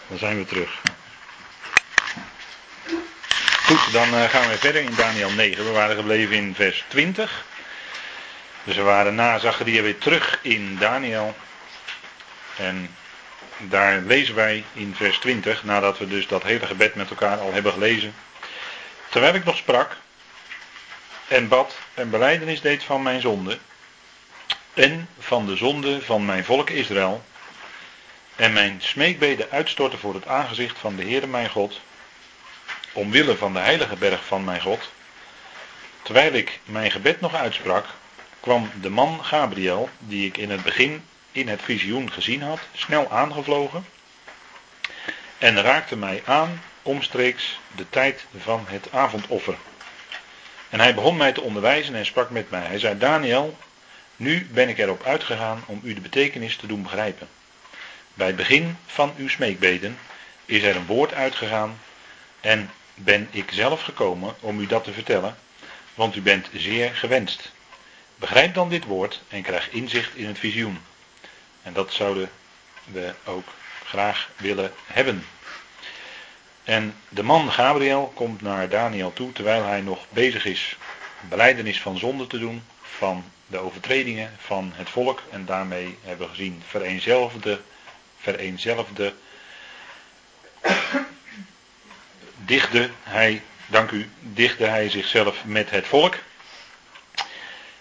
Dan zijn we terug. Goed, dan eh, gaan we verder in Daniel 9. We waren gebleven in vers 20. Dus we waren na Zacharia weer terug in Daniel. En daar lezen wij in vers 20, nadat we dus dat hele gebed met elkaar al hebben gelezen. Terwijl ik nog sprak en bad en beleidenis deed van mijn zonde en van de zonde van mijn volk Israël en mijn smeekbeden uitstorten voor het aangezicht van de Heere mijn God, omwille van de heilige berg van mijn God, terwijl ik mijn gebed nog uitsprak, kwam de man Gabriel, die ik in het begin in het visioen gezien had, snel aangevlogen en raakte mij aan omstreeks de tijd van het avondoffer. En hij begon mij te onderwijzen en sprak met mij. Hij zei: Daniel, nu ben ik erop uitgegaan om u de betekenis te doen begrijpen. Bij het begin van uw smeekbeden is er een woord uitgegaan en ben ik zelf gekomen om u dat te vertellen, want u bent zeer gewenst. Begrijp dan dit woord en krijg inzicht in het visioen. En dat zouden we ook graag willen hebben. En de man Gabriel komt naar Daniel toe terwijl hij nog bezig is beleidenis van zonde te doen, van de overtredingen van het volk. En daarmee hebben we gezien vereenzelvigde vereenzelfde, dichtte hij, dank u, dichtte hij zichzelf met het volk.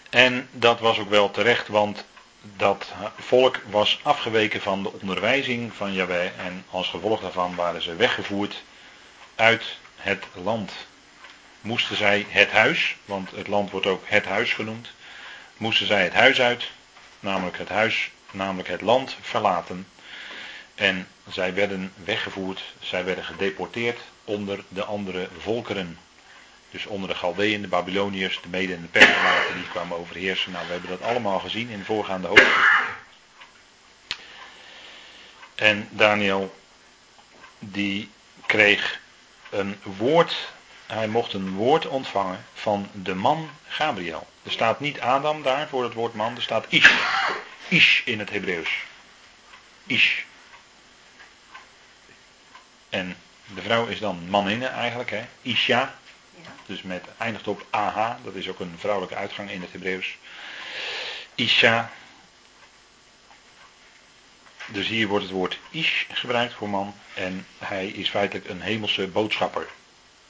En dat was ook wel terecht, want dat volk was afgeweken van de onderwijzing van Yahweh en als gevolg daarvan waren ze weggevoerd uit het land. Moesten zij het huis, want het land wordt ook het huis genoemd, moesten zij het huis uit, namelijk het huis, namelijk het land verlaten. En zij werden weggevoerd, zij werden gedeporteerd onder de andere volkeren. Dus onder de Galdeën, de Babyloniërs, de Mede en de Persen die kwamen overheersen. Nou, we hebben dat allemaal gezien in de voorgaande hoofdstukken. En Daniel, die kreeg een woord, hij mocht een woord ontvangen van de man Gabriel. Er staat niet Adam daar voor het woord man, er staat Ish. Ish in het Hebreeuws. Ish. En de vrouw is dan maninne eigenlijk, hè? Isha. Dus met eindigt op AH, dat is ook een vrouwelijke uitgang in het Hebreeuws. Isha. Dus hier wordt het woord Ish gebruikt voor man. En hij is feitelijk een hemelse boodschapper.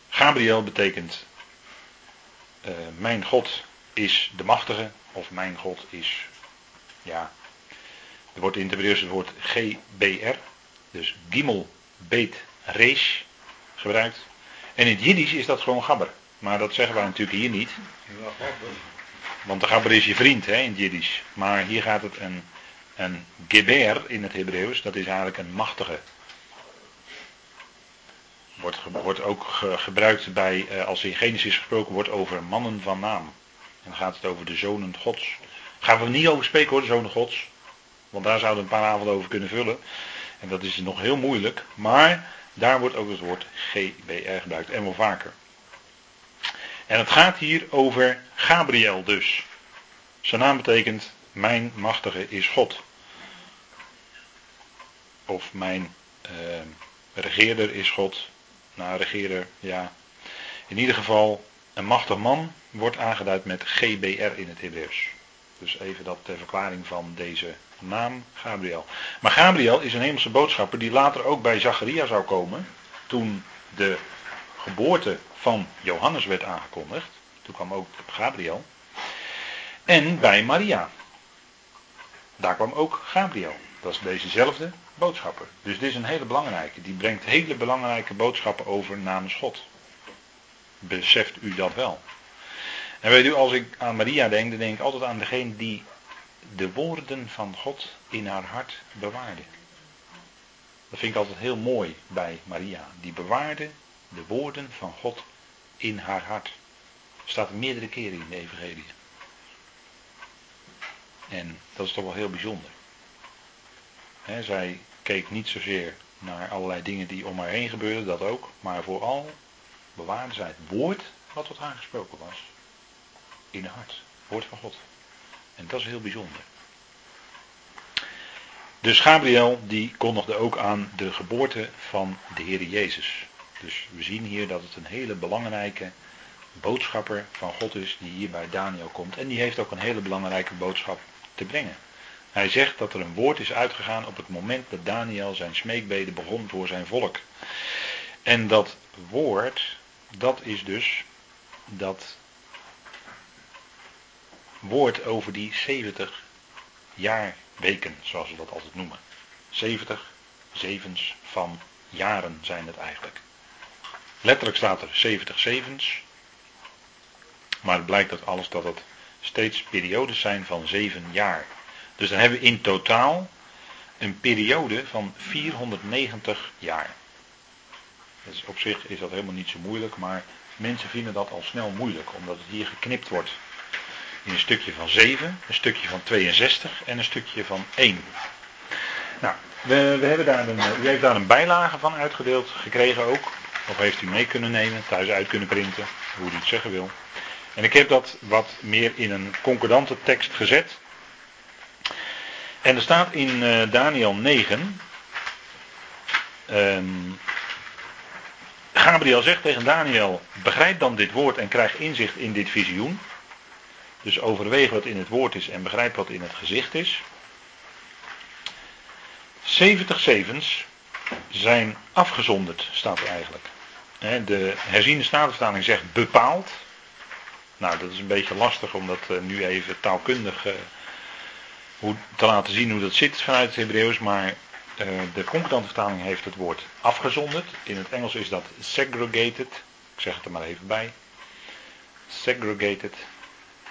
Gabriel betekent uh, mijn God is de machtige. Of mijn God is, ja, er wordt in het Hebreeuws het woord GBR. Dus Gimel Beet Resh gebruikt. En in het Jiddisch is dat gewoon gabber. Maar dat zeggen wij natuurlijk hier niet. Want de gabber is je vriend hè, in het Jiddisch. Maar hier gaat het een, een geber in het Hebreeuws. Dat is eigenlijk een machtige. Wordt, wordt ook gebruikt bij, eh, als in Genesis gesproken wordt over mannen van naam. En dan gaat het over de zonen gods. Daar gaan we niet over spreken hoor, de zonen gods. Want daar zouden we een paar avonden over kunnen vullen. En dat is nog heel moeilijk. Maar daar wordt ook het woord GBR gebruikt en wel vaker. En het gaat hier over Gabriel dus. Zijn naam betekent mijn machtige is God. Of mijn uh, regeerder is God. Nou, regeerder, ja. In ieder geval, een machtig man wordt aangeduid met GBR in het Hebreeuws. Dus even dat ter verklaring van deze naam Gabriel. Maar Gabriel is een hemelse boodschapper die later ook bij Zacharia zou komen. Toen de geboorte van Johannes werd aangekondigd. Toen kwam ook Gabriel. En bij Maria. Daar kwam ook Gabriel. Dat is dezezelfde boodschapper. Dus dit is een hele belangrijke. Die brengt hele belangrijke boodschappen over namens God. Beseft u dat wel? En weet u, als ik aan Maria denk, dan denk ik altijd aan degene die de woorden van God in haar hart bewaarde. Dat vind ik altijd heel mooi bij Maria. Die bewaarde de woorden van God in haar hart. Staat meerdere keren in de Evangelie. En dat is toch wel heel bijzonder. zij keek niet zozeer naar allerlei dingen die om haar heen gebeurden, dat ook. Maar vooral bewaarde zij het woord wat tot haar gesproken was. In haar hart. Woord van God. En dat is heel bijzonder. Dus Gabriel die kondigde ook aan de geboorte van de Heer Jezus. Dus we zien hier dat het een hele belangrijke boodschapper van God is die hier bij Daniel komt. En die heeft ook een hele belangrijke boodschap te brengen. Hij zegt dat er een woord is uitgegaan op het moment dat Daniel zijn smeekbeden begon voor zijn volk. En dat woord, dat is dus dat woord over die 70 jaar weken, zoals we dat altijd noemen. 70 zevens van jaren zijn het eigenlijk. Letterlijk staat er 70 zevens. Maar het blijkt dat alles dat het steeds periodes zijn van 7 jaar. Dus dan hebben we in totaal een periode van 490 jaar. Op zich is dat helemaal niet zo moeilijk, maar mensen vinden dat al snel moeilijk, omdat het hier geknipt wordt in een stukje van 7, een stukje van 62 en een stukje van 1. Nou, we, we hebben daar een, u heeft daar een bijlage van uitgedeeld gekregen ook. Of heeft u mee kunnen nemen, thuis uit kunnen printen, hoe u het zeggen wil. En ik heb dat wat meer in een concordante tekst gezet. En er staat in uh, Daniel 9. Um, Gabriel zegt tegen Daniel: Begrijp dan dit woord en krijg inzicht in dit visioen. Dus overweeg wat in het woord is en begrijp wat in het gezicht is. 70 zevens zijn afgezonderd, staat er eigenlijk. De herziende statenvertaling zegt bepaald. Nou, dat is een beetje lastig om dat eh, nu even taalkundig eh, hoe, te laten zien hoe dat zit vanuit het Hebreeuws, maar uh, de concordante vertaling heeft het woord afgezonderd. In het Engels is dat segregated. Ik zeg het er maar even bij. Segregated.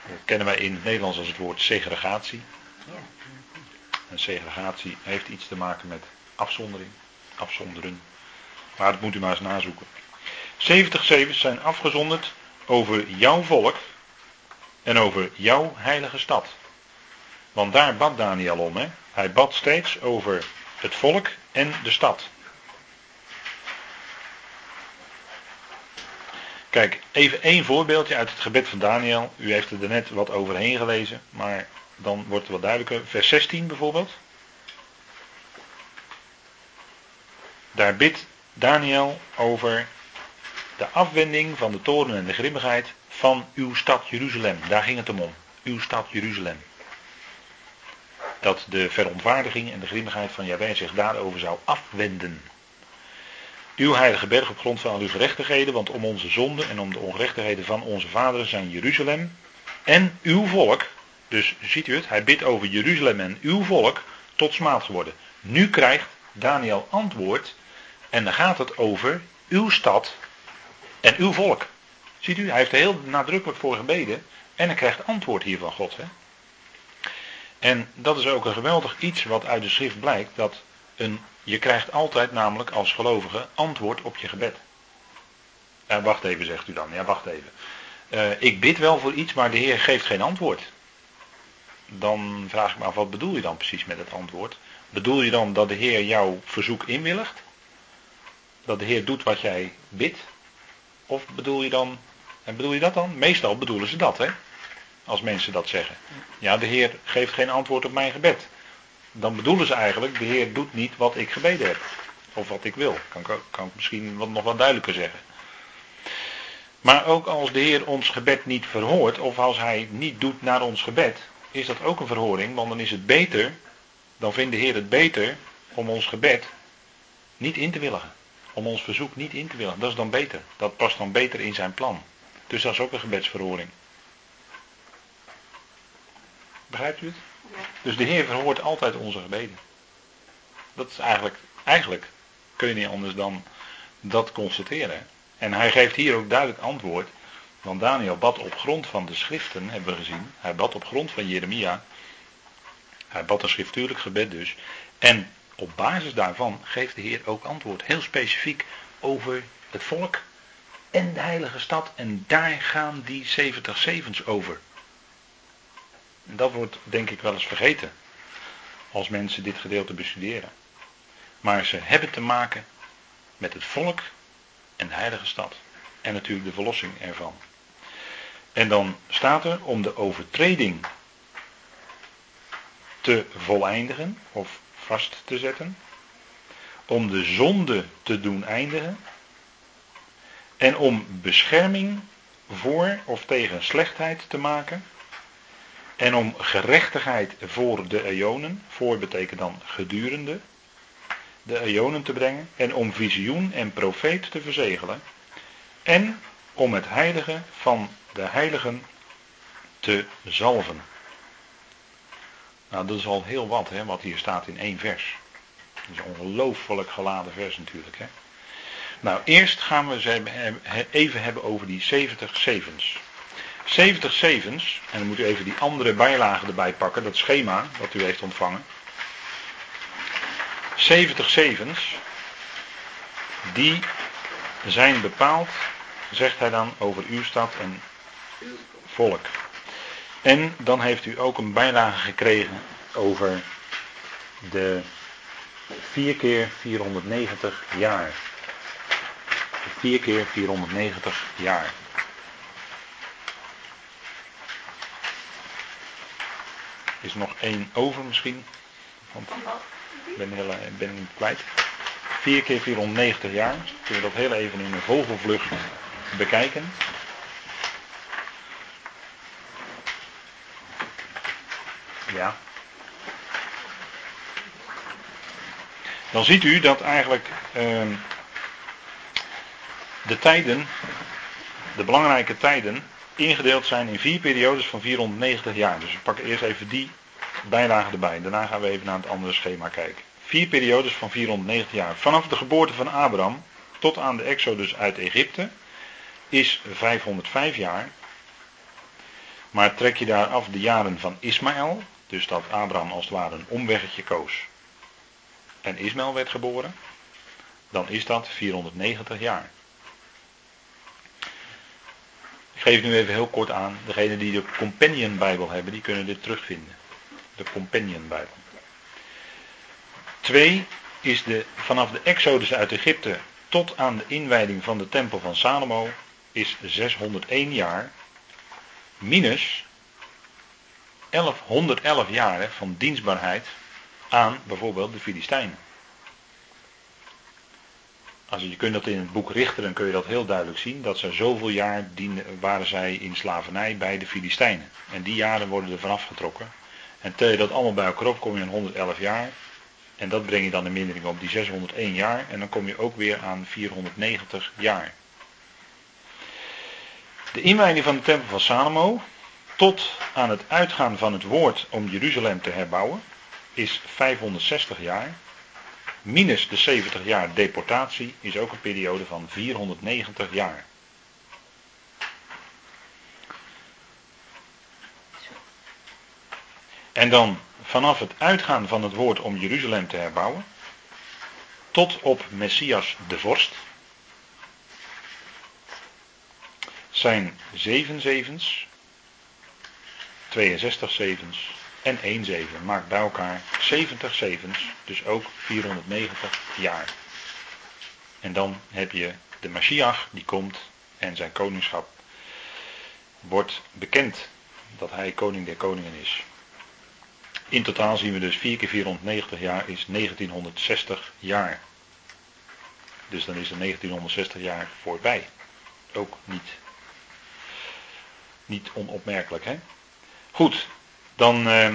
Dat kennen wij in het Nederlands als het woord segregatie. En segregatie heeft iets te maken met afzondering, afzonderen. Maar dat moet u maar eens nazoeken. 70 zevens zijn afgezonderd over jouw volk en over jouw heilige stad. Want daar bad Daniel om. Hè? Hij bad steeds over het volk en de stad. Kijk, even één voorbeeldje uit het gebed van Daniel. U heeft er net wat overheen gelezen, maar dan wordt het wat duidelijker. Vers 16 bijvoorbeeld. Daar bidt Daniel over de afwending van de toren en de grimmigheid van uw stad Jeruzalem. Daar ging het hem om. Uw stad Jeruzalem. Dat de verontwaardiging en de grimmigheid van Jahweh zich daarover zou afwenden. Uw heilige berg op grond van al uw gerechtigheden, want om onze zonden en om de ongerechtigheden van onze vaderen zijn Jeruzalem en uw volk, dus ziet u het, hij bidt over Jeruzalem en uw volk tot smaad geworden. Nu krijgt Daniel antwoord en dan gaat het over uw stad en uw volk. Ziet u, hij heeft er heel nadrukkelijk voor gebeden en hij krijgt antwoord hier van God. Hè? En dat is ook een geweldig iets wat uit de schrift blijkt, dat een, je krijgt altijd namelijk als gelovige antwoord op je gebed. Ja, wacht even, zegt u dan. Ja, wacht even. Uh, ik bid wel voor iets, maar de Heer geeft geen antwoord. Dan vraag ik me af, wat bedoel je dan precies met het antwoord? Bedoel je dan dat de Heer jouw verzoek inwilligt? Dat de Heer doet wat jij bidt? Of bedoel je dan, en bedoel je dat dan? Meestal bedoelen ze dat, hè? Als mensen dat zeggen. Ja, de Heer geeft geen antwoord op mijn gebed. Dan bedoelen ze eigenlijk, de Heer doet niet wat ik gebeden heb. Of wat ik wil. Kan, kan ik misschien wat, nog wat duidelijker zeggen. Maar ook als de Heer ons gebed niet verhoort, of als Hij niet doet naar ons gebed, is dat ook een verhoring, want dan is het beter, dan vindt de Heer het beter om ons gebed niet in te willigen. Om ons verzoek niet in te willigen. Dat is dan beter. Dat past dan beter in zijn plan. Dus dat is ook een gebedsverhoring. Begrijpt u het? Dus de Heer verhoort altijd onze gebeden. Dat is eigenlijk, eigenlijk kun je niet anders dan dat constateren. En hij geeft hier ook duidelijk antwoord. Want Daniel bad op grond van de schriften, hebben we gezien. Hij bad op grond van Jeremia. Hij bad een schriftuurlijk gebed dus. En op basis daarvan geeft de Heer ook antwoord. Heel specifiek over het volk en de heilige stad. En daar gaan die 70 zevens over. En dat wordt denk ik wel eens vergeten. Als mensen dit gedeelte bestuderen. Maar ze hebben te maken met het volk en de heilige stad. En natuurlijk de verlossing ervan. En dan staat er om de overtreding te voleindigen of vast te zetten. Om de zonde te doen eindigen. En om bescherming voor of tegen slechtheid te maken. En om gerechtigheid voor de eonen, voor betekent dan gedurende, de eonen te brengen. En om visioen en profeet te verzegelen. En om het heilige van de heiligen te zalven. Nou, dat is al heel wat, hè, wat hier staat in één vers. Dat is een ongelooflijk geladen vers natuurlijk. Hè. Nou, eerst gaan we even hebben over die 70 zevens. 70 zevens, en dan moet u even die andere bijlagen erbij pakken, dat schema dat u heeft ontvangen. 70 zevens, die zijn bepaald, zegt hij dan, over uw stad en volk. En dan heeft u ook een bijlage gekregen over de 4 keer 490 jaar. 4 keer 490 jaar. Is nog één over misschien? Want ik ben, heel, ben niet kwijt. 4 keer 490 jaar. Kunnen we dat heel even in een vogelvlucht bekijken. Dan ziet u dat eigenlijk uh, de tijden, de belangrijke tijden, ingedeeld zijn in vier periodes van 490 jaar. Dus we pakken eerst even die bijlage erbij. Daarna gaan we even naar het andere schema kijken. Vier periodes van 490 jaar. Vanaf de geboorte van Abraham tot aan de exodus uit Egypte is 505 jaar. Maar trek je daar af de jaren van Ismaël, dus dat Abraham als het ware een omweggetje koos en Ismaël werd geboren, dan is dat 490 jaar. Ik geef nu even heel kort aan, degenen die de Companion Bijbel hebben, die kunnen dit terugvinden. De Companion Bijbel. Twee is de, vanaf de Exodus uit Egypte tot aan de inwijding van de tempel van Salomo is 601 jaar minus 1111 jaar van dienstbaarheid aan bijvoorbeeld de Filistijnen. Als je, kunt dat in het boek Richteren kun je dat heel duidelijk zien. Dat ze zoveel jaar waren zij in slavernij bij de Filistijnen. En die jaren worden er vanaf getrokken. En tel je dat allemaal bij elkaar op, kom je aan 111 jaar. En dat breng je dan in mindering op die 601 jaar. En dan kom je ook weer aan 490 jaar. De inwijding van de tempel van Salomo tot aan het uitgaan van het woord om Jeruzalem te herbouwen is 560 jaar. Minus de 70 jaar deportatie is ook een periode van 490 jaar. En dan vanaf het uitgaan van het woord om Jeruzalem te herbouwen, tot op Messias de Vorst, zijn zeven zevens, 62 zevens en 1 zeven maakt bij elkaar 70 zevens, dus ook 490 jaar. En dan heb je de Mashiach die komt en zijn koningschap wordt bekend dat hij koning der koningen is. In totaal zien we dus 4 keer 490 jaar is 1960 jaar. Dus dan is er 1960 jaar voorbij. Ook niet, niet onopmerkelijk, hè? Goed, dan uh,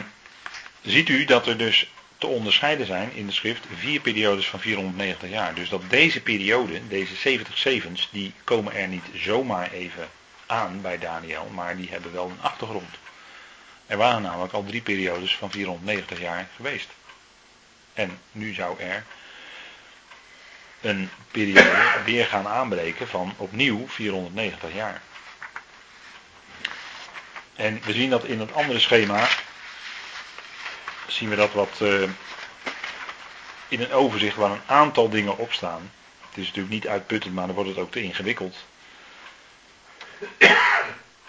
ziet u dat er dus te onderscheiden zijn in de schrift vier periodes van 490 jaar. Dus dat deze periode, deze 70 zevens, die komen er niet zomaar even aan bij Daniel, maar die hebben wel een achtergrond. Er waren namelijk al drie periodes van 490 jaar geweest. En nu zou er een periode weer gaan aanbreken van opnieuw 490 jaar. En we zien dat in het andere schema, zien we dat wat uh, in een overzicht waar een aantal dingen op staan. Het is natuurlijk niet uitputtend, maar dan wordt het ook te ingewikkeld.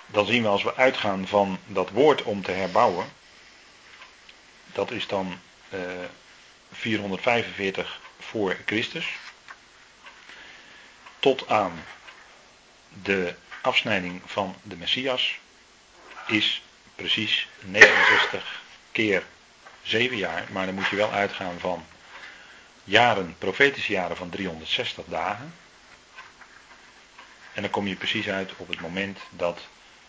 Dan zien we als we uitgaan van dat woord om te herbouwen, dat is dan uh, eh, 445 voor Christus, tot aan de afsnijding van de Messias, is precies 69 keer 7 jaar. Maar dan moet je wel uitgaan van jaren, profetische jaren van 360 dagen. En dan kom je precies uit op het moment dat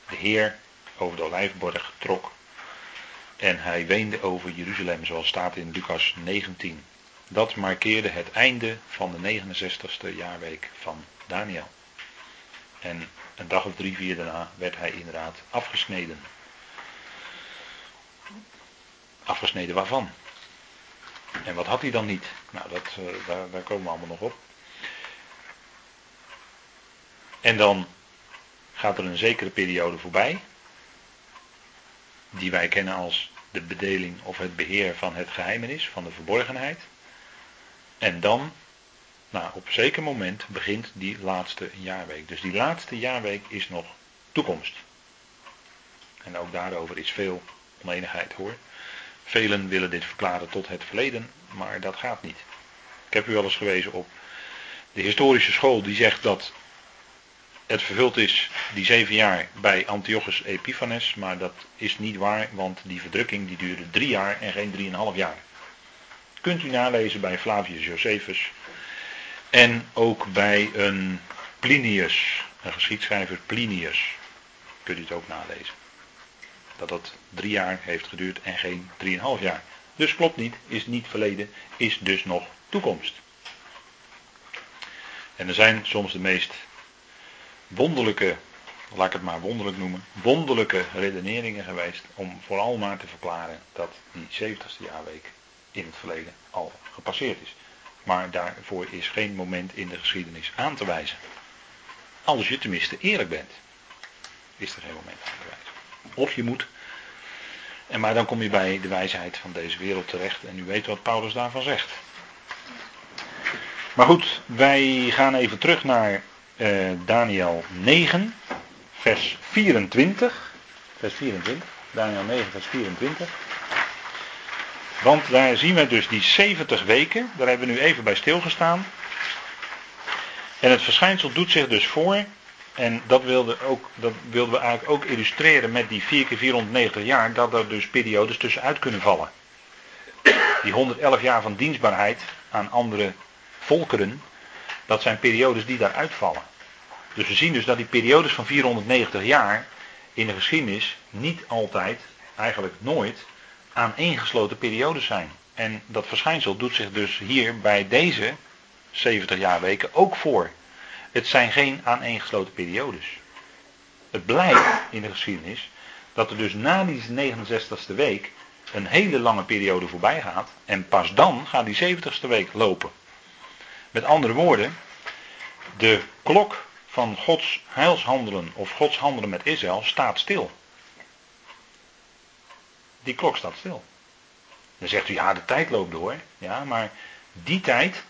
de Heer over de olijfborg trok. En hij weende over Jeruzalem, zoals staat in Lucas 19. Dat markeerde het einde van de 69ste jaarweek van Daniel. En een dag of drie, vier daarna werd hij inderdaad afgesneden. Afgesneden waarvan? En wat had hij dan niet? Nou, dat, uh, daar, daar komen we allemaal nog op. En dan gaat er een zekere periode voorbij, die wij kennen als de bedeling of het beheer van het geheimenis, van de verborgenheid. En dan nou, op een zeker moment begint die laatste jaarweek. Dus die laatste jaarweek is nog toekomst. En ook daarover is veel oneenigheid hoor. Velen willen dit verklaren tot het verleden, maar dat gaat niet. Ik heb u wel eens gewezen op de historische school die zegt dat het vervuld is, die zeven jaar, bij Antiochus Epiphanes, maar dat is niet waar, want die verdrukking die duurde drie jaar en geen drieënhalf jaar. Kunt u nalezen bij Flavius Josephus, en ook bij een Plinius, een geschiedschrijver Plinius, kunt u het ook nalezen. Dat dat drie jaar heeft geduurd en geen drieënhalf jaar. Dus klopt niet, is niet verleden, is dus nog toekomst. En er zijn soms de meest wonderlijke laat ik het maar wonderlijk noemen, wonderlijke redeneringen geweest om vooral maar te verklaren dat die 70ste jaarweek in het verleden al gepasseerd is. Maar daarvoor is geen moment in de geschiedenis aan te wijzen. Als je tenminste eerlijk bent, is er geen moment aan te wijzen. Of je moet. En maar dan kom je bij de wijsheid van deze wereld terecht en u weet wat Paulus daarvan zegt. Maar goed, wij gaan even terug naar uh, Daniel 9, vers 24. Vers 24. Daniel 9, vers 24. Want daar zien we dus die 70 weken, daar hebben we nu even bij stilgestaan. En het verschijnsel doet zich dus voor, en dat wilden, ook, dat wilden we eigenlijk ook illustreren met die 4 keer 490 jaar, dat er dus periodes tussenuit kunnen vallen. Die 111 jaar van dienstbaarheid aan andere volkeren, dat zijn periodes die daar uitvallen. Dus we zien dus dat die periodes van 490 jaar in de geschiedenis niet altijd, eigenlijk nooit, aaneengesloten periodes zijn. En dat verschijnsel doet zich dus hier bij deze 70 jaar weken ook voor. Het zijn geen aaneengesloten periodes. Het blijkt in de geschiedenis dat er dus na die 69ste week een hele lange periode voorbij gaat. En pas dan gaat die 70ste week lopen. Met andere woorden, de klok van Gods heilshandelen of Gods handelen met Israël staat stil. Die klok staat stil. Dan zegt u, ja, de tijd loopt door. Ja, maar die tijd,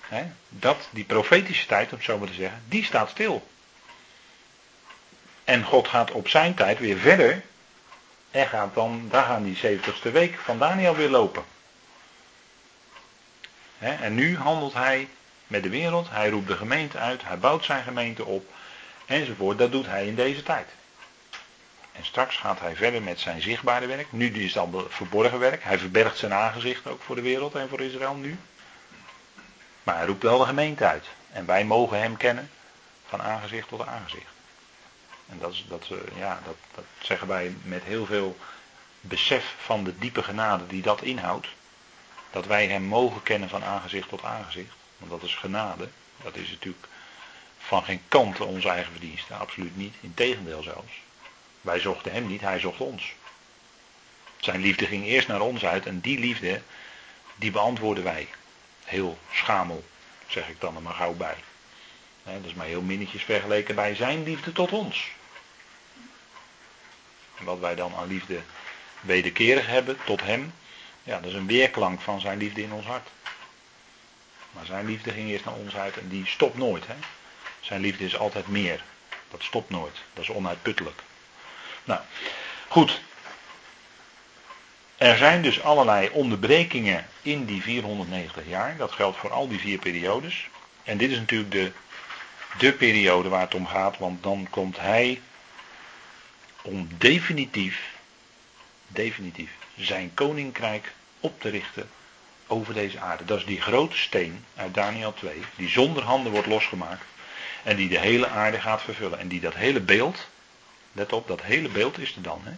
hè, dat, die profetische tijd, om het zo maar te zeggen, die staat stil. En God gaat op zijn tijd weer verder. En gaat dan, daar gaan die 70ste week van Daniel weer lopen. en nu handelt hij met de wereld, hij roept de gemeente uit, hij bouwt zijn gemeente op, enzovoort. Dat doet hij in deze tijd. En straks gaat hij verder met zijn zichtbare werk. Nu is het al verborgen werk. Hij verbergt zijn aangezicht ook voor de wereld en voor Israël nu. Maar hij roept wel de gemeente uit. En wij mogen hem kennen van aangezicht tot aangezicht. En dat, is, dat, eh, ja, dat, dat zeggen wij met heel veel besef van de diepe genade die dat inhoudt. Dat wij hem mogen kennen van aangezicht tot aangezicht. Want dat is genade. Dat is natuurlijk van geen kant onze eigen verdiensten. Absoluut niet. Integendeel zelfs. Wij zochten hem niet, hij zocht ons. Zijn liefde ging eerst naar ons uit en die liefde, die beantwoorden wij. Heel schamel, zeg ik dan er maar gauw bij. dat is maar heel minnetjes vergeleken bij zijn liefde tot ons. En wat wij dan aan liefde wederkerig hebben tot hem, ja, dat is een weerklank van zijn liefde in ons hart. Maar zijn liefde ging eerst naar ons uit en die stopt nooit. Hè? Zijn liefde is altijd meer. Dat stopt nooit. Dat is onuitputtelijk. Nou, goed. Er zijn dus allerlei onderbrekingen in die 490 jaar. Dat geldt voor al die vier periodes. En dit is natuurlijk de, de periode waar het om gaat, want dan komt hij om definitief, definitief zijn koninkrijk op te richten over deze aarde. Dat is die grote steen uit Daniel 2, die zonder handen wordt losgemaakt en die de hele aarde gaat vervullen. En die dat hele beeld, let op, dat hele beeld is er dan. Hè?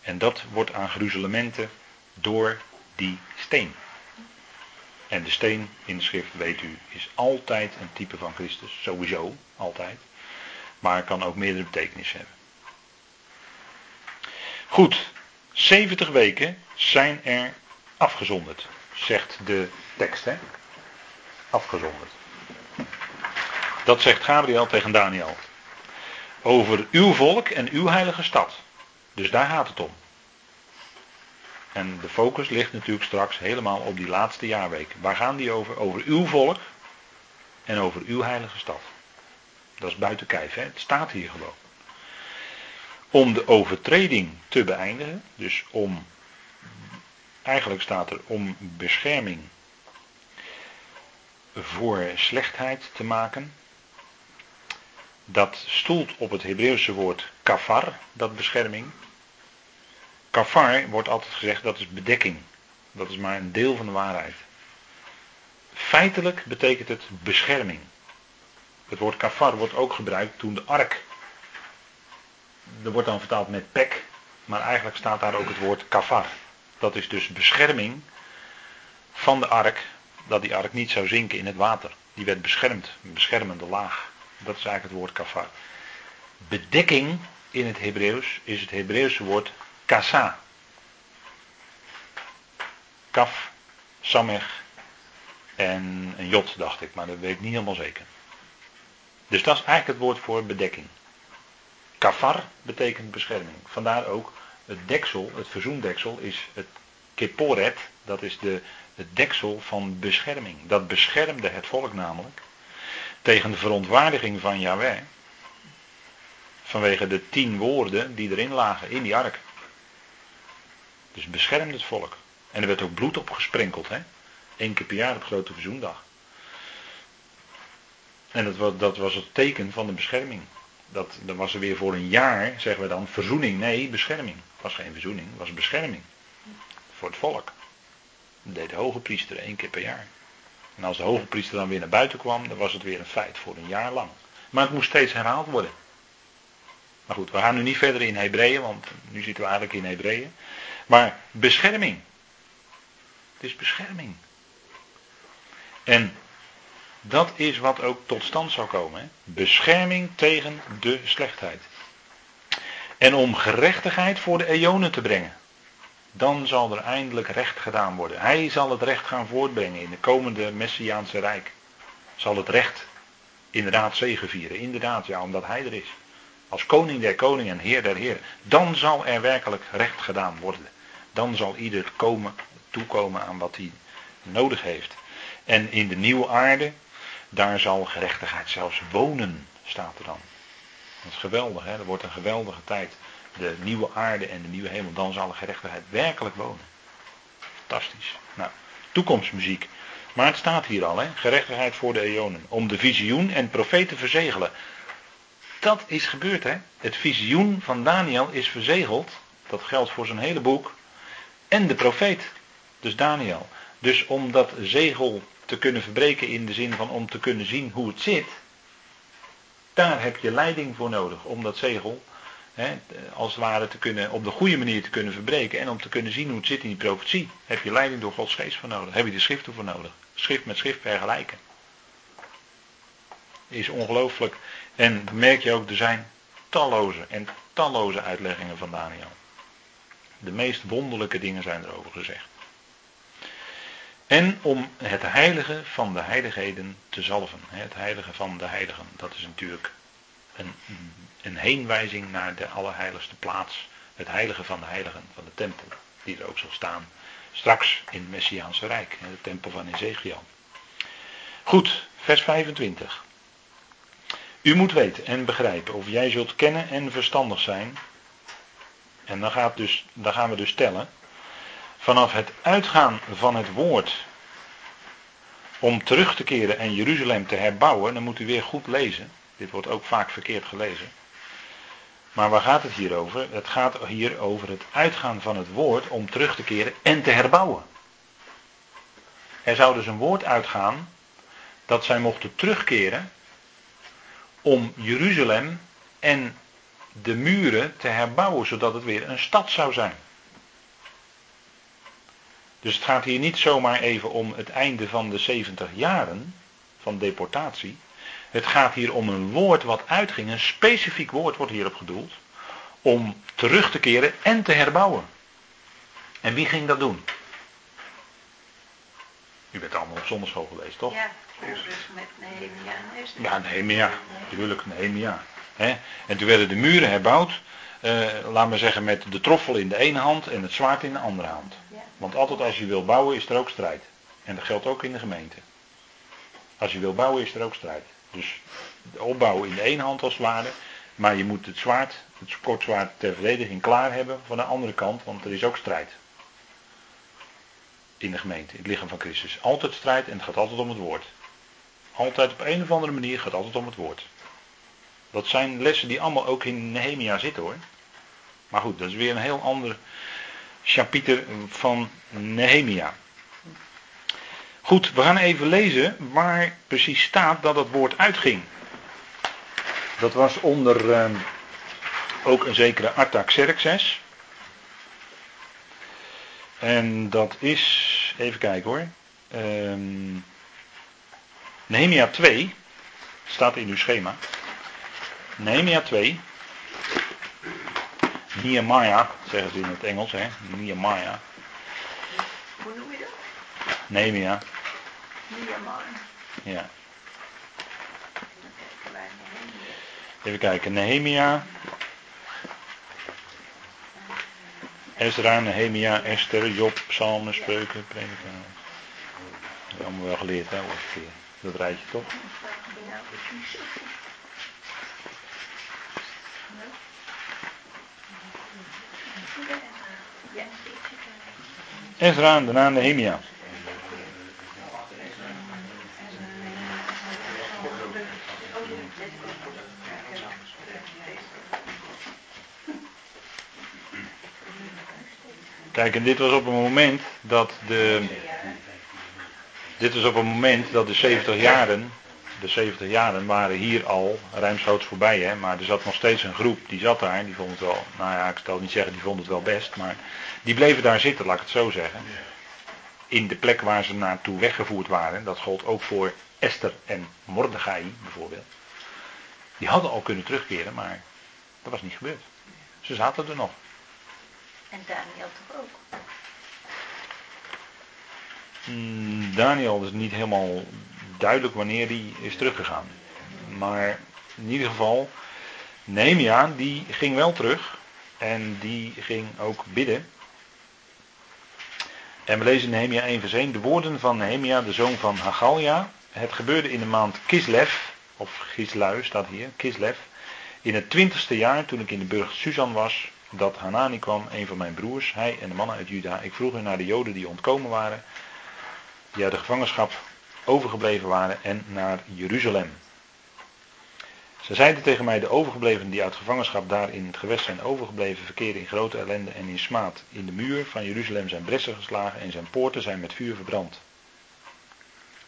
En dat wordt aan gruzelementen door die steen. En de steen in de schrift, weet u, is altijd een type van Christus. Sowieso, altijd. Maar kan ook meerdere betekenissen hebben. Goed, 70 weken zijn er afgezonderd, zegt de tekst. Hè? Afgezonderd. Dat zegt Gabriel tegen Daniel. Over uw volk en uw heilige stad. Dus daar gaat het om. En de focus ligt natuurlijk straks helemaal op die laatste jaarweek. Waar gaan die over? Over uw volk en over uw heilige stad. Dat is buiten kijf, hè? het staat hier gewoon. Om de overtreding te beëindigen, dus om, eigenlijk staat er om bescherming voor slechtheid te maken. Dat stoelt op het Hebreeuwse woord kafar, dat bescherming. Kafar wordt altijd gezegd dat is bedekking. Dat is maar een deel van de waarheid. Feitelijk betekent het bescherming. Het woord kafar wordt ook gebruikt toen de ark. Er wordt dan vertaald met pek, maar eigenlijk staat daar ook het woord kafar. Dat is dus bescherming van de ark, dat die ark niet zou zinken in het water. Die werd beschermd, een beschermende laag. Dat is eigenlijk het woord kafar. bedekking in het Hebreeuws is het Hebreeuwse woord kasa. Kaf, samech en een jot dacht ik, maar dat weet ik niet helemaal zeker. Dus dat is eigenlijk het woord voor bedekking. Kafar betekent bescherming. Vandaar ook het deksel, het verzoendeksel, is het keporet. Dat is de, het deksel van bescherming. Dat beschermde het volk namelijk tegen de verontwaardiging van Yahweh. Vanwege de tien woorden die erin lagen, in die ark. Dus beschermde het volk. En er werd ook bloed op gesprenkeld, hè. Eén keer per jaar op grote verzoendag. En dat was, dat was het teken van de bescherming. Dat, dan was er weer voor een jaar, zeggen we dan, verzoening. Nee, bescherming. Het was geen verzoening, het was bescherming. Voor het volk. Dat deed de hoge priester één keer per jaar. En als de hoge priester dan weer naar buiten kwam, dan was het weer een feit voor een jaar lang. Maar het moest steeds herhaald worden. Maar goed, we gaan nu niet verder in Hebreeën, want nu zitten we eigenlijk in Hebreeën. Maar bescherming. Het is bescherming. En dat is wat ook tot stand zal komen. Hè? Bescherming tegen de slechtheid. En om gerechtigheid voor de eonen te brengen. Dan zal er eindelijk recht gedaan worden. Hij zal het recht gaan voortbrengen in de komende Messiaanse Rijk. Zal het recht inderdaad zegevieren. Inderdaad, ja, omdat hij er is. Als koning der koningen en heer der heren. Dan zal er werkelijk recht gedaan worden. Dan zal ieder komen, toekomen aan wat hij nodig heeft. En in de nieuwe aarde, daar zal gerechtigheid zelfs wonen, staat er dan. Dat is geweldig, hè? Er wordt een geweldige tijd. De nieuwe aarde en de nieuwe hemel, dan zal de gerechtigheid werkelijk wonen. Fantastisch. Nou, toekomstmuziek. Maar het staat hier al, hè? gerechtigheid voor de eonen. Om de visioen en profeten te verzegelen. Dat is gebeurd, hè? Het visioen van Daniel is verzegeld. Dat geldt voor zijn hele boek. En de profeet, dus Daniel. Dus om dat zegel te kunnen verbreken in de zin van om te kunnen zien hoe het zit, daar heb je leiding voor nodig om dat zegel hè, als het ware te kunnen, op de goede manier te kunnen verbreken en om te kunnen zien hoe het zit in die profetie, heb je leiding door Gods geest voor nodig. Heb je de schriften voor nodig. Schrift met schrift vergelijken. Is ongelooflijk. En merk je ook, er zijn talloze en talloze uitleggingen van Daniel. De meest wonderlijke dingen zijn erover gezegd. En om het heilige van de heiligheden te zalven. Het heilige van de heiligen. Dat is natuurlijk een, een heenwijzing naar de allerheiligste plaats. Het heilige van de heiligen, van de tempel. Die er ook zal staan straks in het Messiaanse Rijk. De tempel van Ezekiel. Goed, vers 25. U moet weten en begrijpen of jij zult kennen en verstandig zijn. En dan, gaat dus, dan gaan we dus tellen vanaf het uitgaan van het woord om terug te keren en Jeruzalem te herbouwen, dan moet u weer goed lezen. Dit wordt ook vaak verkeerd gelezen. Maar waar gaat het hier over? Het gaat hier over het uitgaan van het woord om terug te keren en te herbouwen. Er zou dus een woord uitgaan dat zij mochten terugkeren om Jeruzalem en de muren te herbouwen, zodat het weer een stad zou zijn. Dus het gaat hier niet zomaar even om het einde van de 70 jaren van deportatie. Het gaat hier om een woord wat uitging, een specifiek woord wordt hierop gedoeld, om terug te keren en te herbouwen. En wie ging dat doen? U bent allemaal op zonderschool geweest, toch? Ja, dus met Nehemia Ja, Nehemia, natuurlijk, Nehemia. En toen werden de muren herbouwd, eh, laat maar zeggen, met de troffel in de ene hand en het zwaard in de andere hand. Want altijd als je wil bouwen is er ook strijd. En dat geldt ook in de gemeente. Als je wil bouwen is er ook strijd. Dus opbouwen in de ene hand als het ware. Maar je moet het zwaard, het kortzwaard ter verdediging klaar hebben van de andere kant. Want er is ook strijd. In de gemeente, in het lichaam van Christus. Altijd strijd en het gaat altijd om het woord. Altijd op een of andere manier gaat altijd om het woord. Dat zijn lessen die allemaal ook in Nehemia zitten hoor. Maar goed, dat is weer een heel ander chapiter van Nehemia. Goed, we gaan even lezen waar precies staat dat het woord uitging. Dat was onder uh, ook een zekere Artaxerxes. En dat is, even kijken hoor. Um, Nehemia 2, staat in uw schema. Nehemia 2, Nehemiah, zeggen ze in het Engels, hè? Nehemiah. Hoe noem je dat? Nehemia. Ja. Even kijken, Nehemia. Ezra, Nehemia, Esther, Job, Psalmen, Spreuken, Prediker. Dat hebben allemaal wel geleerd, hè, ongeveer. Dat rijtje toch? Ezra en daarna Nehemia. Kijk, en dit was op een moment dat de. Dit was op een moment dat de 70 jaren. De 70 jaren waren hier al ruimschoots voorbij, hè. Maar er zat nog steeds een groep die zat daar. Die vond het wel. Nou ja, ik zal niet zeggen, die vond het wel best. Maar die bleven daar zitten, laat ik het zo zeggen. In de plek waar ze naartoe weggevoerd waren. Dat gold ook voor Esther en Mordechai bijvoorbeeld. Die hadden al kunnen terugkeren, maar dat was niet gebeurd. Ze zaten er nog. En Daniel toch ook? Mm, Daniel is niet helemaal duidelijk wanneer hij is teruggegaan. Maar in ieder geval, Nehemia die ging wel terug. En die ging ook bidden. En we lezen Nehemia 1 vers 1 de woorden van Nehemia, de zoon van Hagalia. Het gebeurde in de maand Kislev, of Gislui staat hier, Kislev. In het twintigste jaar, toen ik in de burcht Susan was, dat Hanani kwam, een van mijn broers, hij en de mannen uit Juda. Ik vroeg hen naar de Joden die ontkomen waren, die uit de gevangenschap overgebleven waren, en naar Jeruzalem. Ze zeiden tegen mij, de overgeblevenen die uit gevangenschap daar in het gewest zijn overgebleven, verkeren in grote ellende en in smaad. In de muur van Jeruzalem zijn bressen geslagen en zijn poorten zijn met vuur verbrand.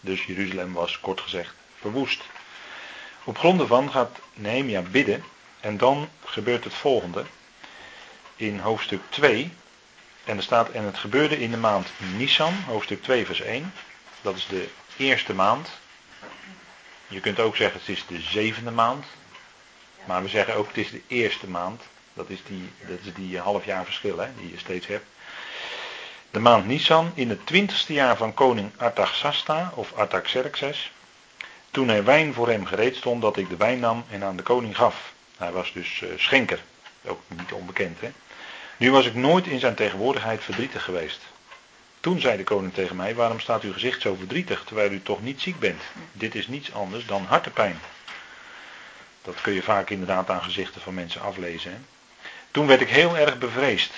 Dus Jeruzalem was, kort gezegd, verwoest. Op grond daarvan gaat Nehemia bidden en dan gebeurt het volgende. In hoofdstuk 2, en er staat, en het gebeurde in de maand Nisan, hoofdstuk 2 vers 1. Dat is de eerste maand. Je kunt ook zeggen het is de zevende maand. Maar we zeggen ook het is de eerste maand. Dat is die, dat is die half jaar verschil hè, die je steeds hebt. De maand Nisan in het twintigste jaar van koning Artaxasta of Artaxerxes. Toen er wijn voor hem gereed stond, dat ik de wijn nam en aan de koning gaf. Hij was dus uh, schenker. Ook niet onbekend hè. Nu was ik nooit in zijn tegenwoordigheid verdrietig geweest. Toen zei de koning tegen mij: Waarom staat uw gezicht zo verdrietig terwijl u toch niet ziek bent? Dit is niets anders dan hartepijn. Dat kun je vaak inderdaad aan gezichten van mensen aflezen. Toen werd ik heel erg bevreesd.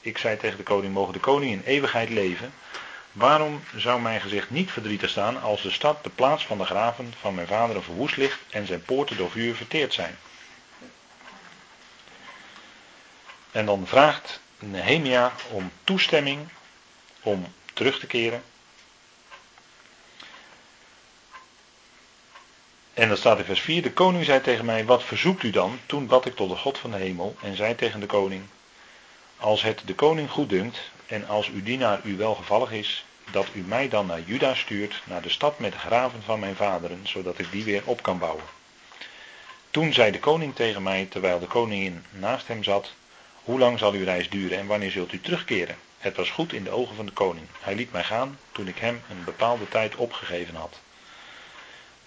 Ik zei tegen de koning: Mogen de koning in eeuwigheid leven? Waarom zou mijn gezicht niet verdrietig staan als de stad, de plaats van de graven van mijn vader verwoest ligt en zijn poorten door vuur verteerd zijn? En dan vraagt Nehemia om toestemming om terug te keren. En dat staat in vers 4. De koning zei tegen mij: Wat verzoekt u dan? Toen bad ik tot de God van de hemel en zei tegen de koning: Als het de koning goed dunkt en als uw dienaar u welgevallig is, dat u mij dan naar Juda stuurt, naar de stad met de graven van mijn vaderen, zodat ik die weer op kan bouwen. Toen zei de koning tegen mij, terwijl de koningin naast hem zat: Hoe lang zal uw reis duren en wanneer zult u terugkeren? Het was goed in de ogen van de koning. Hij liet mij gaan toen ik hem een bepaalde tijd opgegeven had.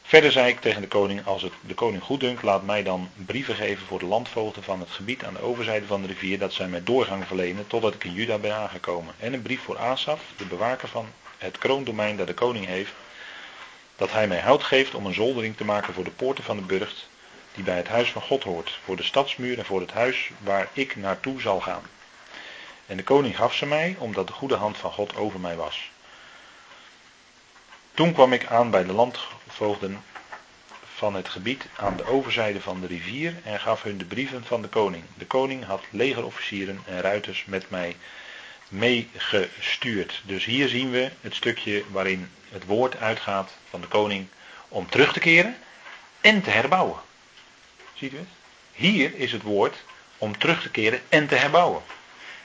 Verder zei ik tegen de koning, als het de koning goeddunkt, laat mij dan brieven geven voor de landvoogden van het gebied aan de overzijde van de rivier, dat zij mij doorgang verlenen totdat ik in Juda ben aangekomen. En een brief voor Asaf, de bewaker van het kroondomein dat de koning heeft, dat hij mij hout geeft om een zoldering te maken voor de poorten van de burcht, die bij het huis van God hoort, voor de stadsmuur en voor het huis waar ik naartoe zal gaan. En de koning gaf ze mij, omdat de goede hand van God over mij was. Toen kwam ik aan bij de landvoogden van het gebied aan de overzijde van de rivier en gaf hun de brieven van de koning. De koning had legerofficieren en ruiters met mij meegestuurd. Dus hier zien we het stukje waarin het woord uitgaat van de koning om terug te keren en te herbouwen. Ziet u het? Hier is het woord om terug te keren en te herbouwen.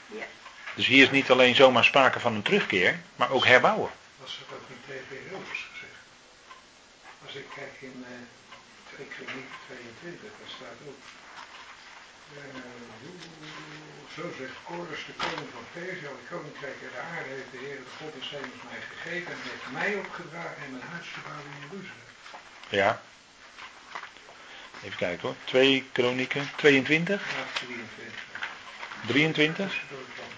Ja. Dus hier is niet alleen zomaar sprake van een terugkeer, maar ook herbouwen. Was dat ook niet tegen Herodes gezegd? Als ik kijk in uh, 2 22, daar staat ook. Uh, Zo zegt Chorus, de koning van Persia, de koninkrijk en de aarde heeft de Heer, de God des hemels mij gegeven en heeft mij opgedragen en mijn huis te bouwen in Jeruzalem. Ja. Even kijken hoor. 2 Kronieken 22. Ja, 23. 23. Door het land.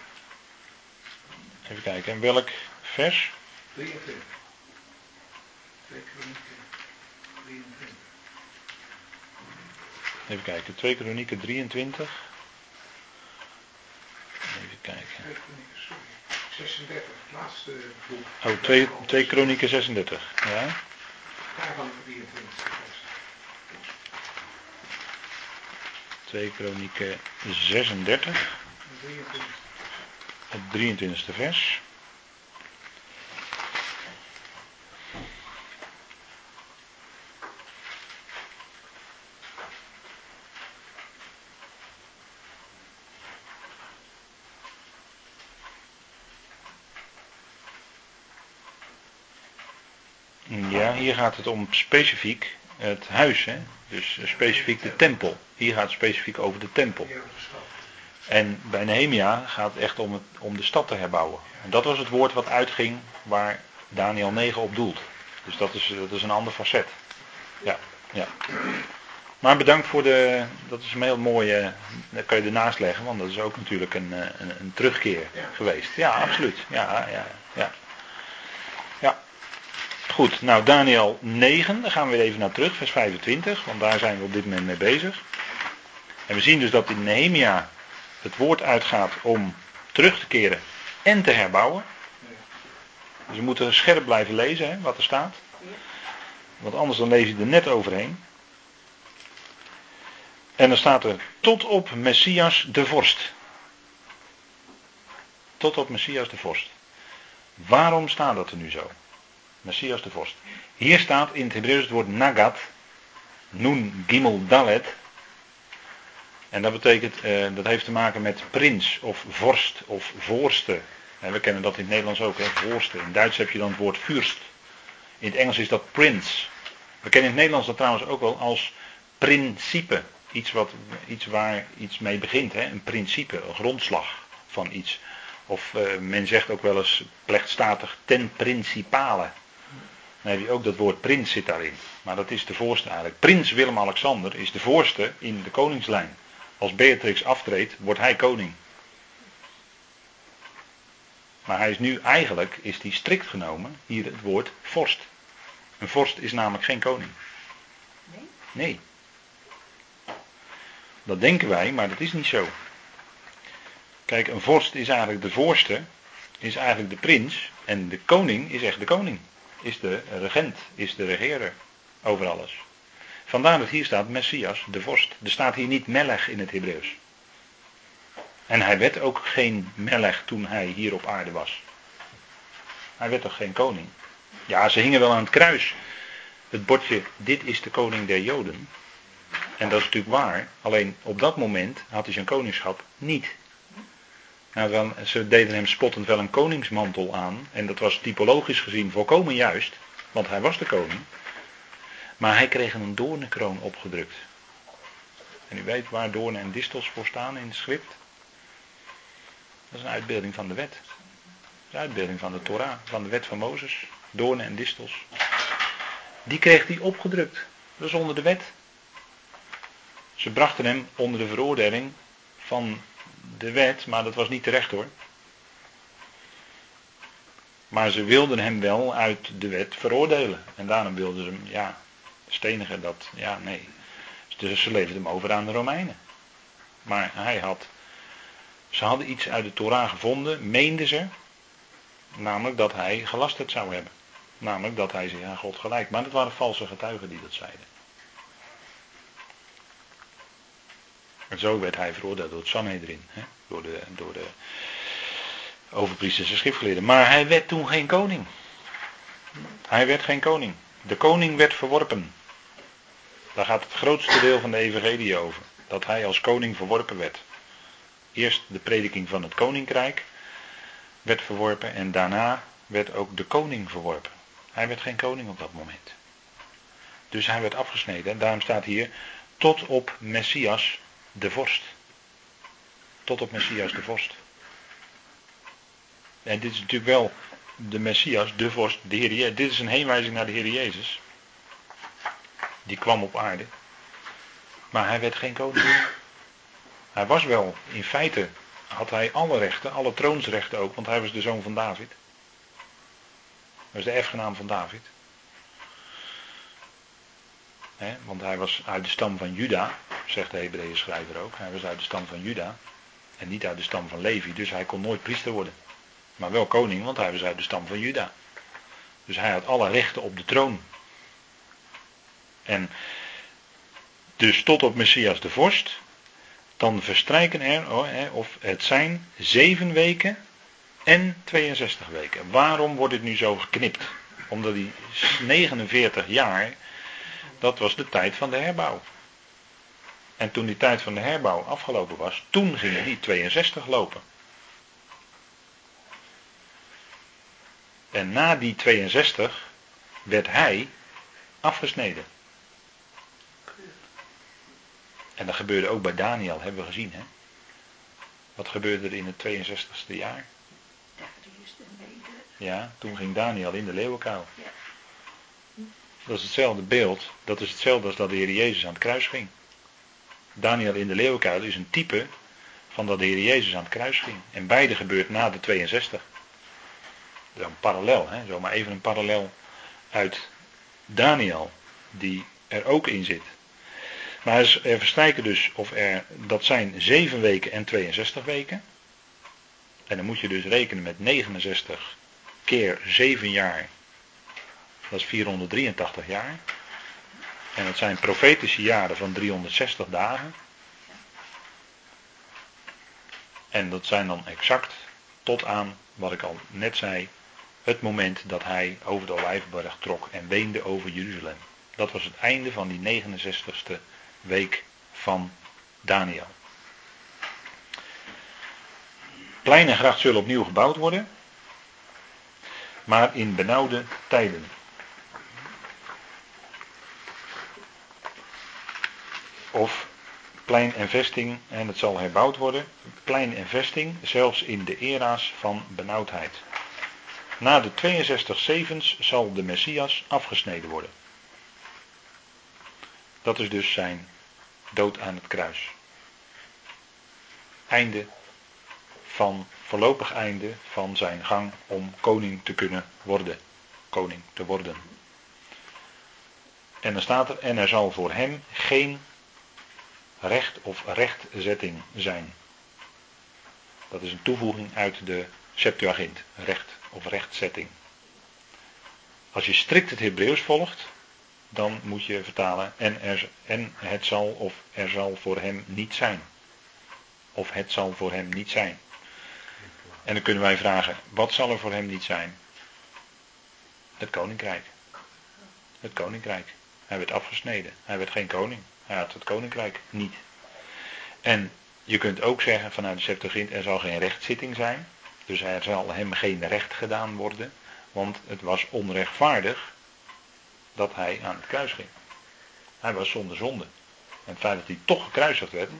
Even kijken. En welk vers? 23. 2 Kronieken 23. Even kijken. 2 Kronieken 23. Even kijken. 2 Kronieken, sorry. 36, het laatste boek. Oh, 2, 2 Kronieken 36. Ja. Daarvan de 23 vers. 2 Kronieken 36. 23. Het 23e vers. Ja, hier gaat het om specifiek het huis, hè? dus specifiek de tempel. Hier gaat het specifiek over de tempel. En bij Nehemia gaat het echt om, het, om de stad te herbouwen. En dat was het woord wat uitging waar Daniel 9 op doelt. Dus dat is, dat is een ander facet. Ja, ja. Maar bedankt voor de. Dat is een heel mooie. Dat kan je ernaast leggen, want dat is ook natuurlijk een, eh, een, een terugkeer geweest. Ja, absoluut. Ja, ja. Ja. Goed, nou Daniel 9, daar gaan we weer even naar terug, vers 25, want daar zijn we op dit moment mee bezig. En we zien dus dat in Nehemia het woord uitgaat om terug te keren en te herbouwen. Dus we moeten scherp blijven lezen hè, wat er staat. Want anders dan lees je er net overheen. En dan staat er tot op Messias de vorst. Tot op Messias de vorst. Waarom staat dat er nu zo? Messias de vorst. Hier staat in het Hebreeuws het woord nagat. Nun gimel dalet. En dat betekent, eh, dat heeft te maken met prins of vorst of voorste. En we kennen dat in het Nederlands ook, voorste. In Duits heb je dan het woord fürst. In het Engels is dat prins. We kennen in het Nederlands dat trouwens ook wel als principe. Iets, wat, iets waar iets mee begint, hè? een principe, een grondslag van iets. Of eh, men zegt ook wel eens plechtstatig ten principale. Dan heb je ook dat woord prins zit daarin. Maar dat is de voorste eigenlijk. Prins Willem-Alexander is de voorste in de koningslijn. Als Beatrix aftreedt, wordt hij koning. Maar hij is nu eigenlijk, is die strikt genomen, hier het woord vorst. Een vorst is namelijk geen koning. Nee? Nee. Dat denken wij, maar dat is niet zo. Kijk, een vorst is eigenlijk de voorste, is eigenlijk de prins. En de koning is echt de koning. Is de regent, is de regeerder over alles. Vandaar dat hier staat Messias, de vorst. Er staat hier niet Melech in het Hebreeuws. En hij werd ook geen Melech toen hij hier op aarde was. Hij werd toch geen koning? Ja, ze hingen wel aan het kruis. Het bordje, dit is de koning der Joden. En dat is natuurlijk waar. Alleen op dat moment had hij zijn koningschap niet. Nou, ze deden hem spottend wel een koningsmantel aan. En dat was typologisch gezien volkomen juist. Want hij was de koning. Maar hij kreeg een doornenkroon opgedrukt. En u weet waar doornen en distels voor staan in het schrift. Dat is een uitbeelding van de wet. Een uitbeelding van de Torah, van de wet van Mozes. Doornen en distels. Die kreeg hij opgedrukt. Dat is onder de wet. Ze brachten hem onder de veroordeling van de wet, maar dat was niet terecht hoor. Maar ze wilden hem wel uit de wet veroordelen. En daarom wilden ze hem, ja, stenigen dat, ja, nee. Dus ze leverden hem over aan de Romeinen. Maar hij had, ze hadden iets uit de Torah gevonden, meenden ze, namelijk dat hij gelasterd zou hebben. Namelijk dat hij zich aan God gelijk. Maar dat waren valse getuigen die dat zeiden. En zo werd hij veroordeeld door het Sanhedrin. Hè? Door, de, door de overpriesters en schriftgeleerden. Maar hij werd toen geen koning. Hij werd geen koning. De koning werd verworpen. Daar gaat het grootste deel van de evangelie over. Dat hij als koning verworpen werd. Eerst de prediking van het koninkrijk werd verworpen en daarna werd ook de koning verworpen. Hij werd geen koning op dat moment. Dus hij werd afgesneden. En daarom staat hier tot op Messias de vorst. tot op Messias de vorst. En dit is natuurlijk wel de Messias, de vorst, de Heer Jezus. Dit is een heenwijzing naar de Heer Jezus. Die kwam op aarde. Maar hij werd geen koning. Hij was wel, in feite had hij alle rechten, alle troonsrechten ook, want hij was de zoon van David. Hij was de erfgenaam van David. Want hij was uit de stam van Juda, zegt de Hebreeën schrijver ook. Hij was uit de stam van Juda en niet uit de stam van Levi, dus hij kon nooit priester worden. Maar wel koning, want hij was uit de stam van Juda. Dus hij had alle rechten op de troon. En dus tot op Messias de vorst, dan verstrijken er, oh, of het zijn zeven weken en 62 weken. Waarom wordt het nu zo geknipt? Omdat die 49 jaar, dat was de tijd van de herbouw. En toen die tijd van de herbouw afgelopen was, toen gingen die 62 lopen. En na die 62 werd hij afgesneden. En dat gebeurde ook bij Daniel, hebben we gezien. Hè? Wat gebeurde er in het 62ste jaar? Ja, toen ging Daniel in de leeuwenkuil. Dat is hetzelfde beeld, dat is hetzelfde als dat de Heer Jezus aan het kruis ging. Daniel in de leeuwenkuil is een type van dat de Heer Jezus aan het kruis ging. En beide gebeurt na de 62. Dat is een parallel, hè? zomaar even een parallel uit Daniel, die er ook in zit. Maar er verstrijken dus, of er, dat zijn 7 weken en 62 weken. En dan moet je dus rekenen met 69 keer 7 jaar. Dat is 483 jaar. En dat zijn profetische jaren van 360 dagen. En dat zijn dan exact tot aan, wat ik al net zei, het moment dat hij over de Olijfberg trok en weende over Jeruzalem. Dat was het einde van die 69ste week van Daniel. Plein en gracht zullen opnieuw gebouwd worden, maar in benauwde tijden. Of plein en vesting, en het zal herbouwd worden, plein en vesting, zelfs in de era's van benauwdheid. Na de 62 zevens zal de Messias afgesneden worden. Dat is dus zijn dood aan het kruis. Einde van, voorlopig einde van zijn gang om koning te kunnen worden. Koning te worden. En dan staat er, en er zal voor hem geen recht of rechtzetting zijn. Dat is een toevoeging uit de Septuagint, recht of rechtzetting. Als je strikt het Hebreeuws volgt, dan moet je vertalen en, er, en het zal of er zal voor hem niet zijn. Of het zal voor hem niet zijn. En dan kunnen wij vragen, wat zal er voor hem niet zijn? Het koninkrijk. Het koninkrijk. Hij werd afgesneden. Hij werd geen koning. Had het koninkrijk niet. En je kunt ook zeggen vanuit de Septuagint, er zal geen rechtszitting zijn. Dus er zal hem geen recht gedaan worden. Want het was onrechtvaardig dat hij aan het kruis ging. Hij was zonder zonde. En het feit dat hij toch gekruisigd werd,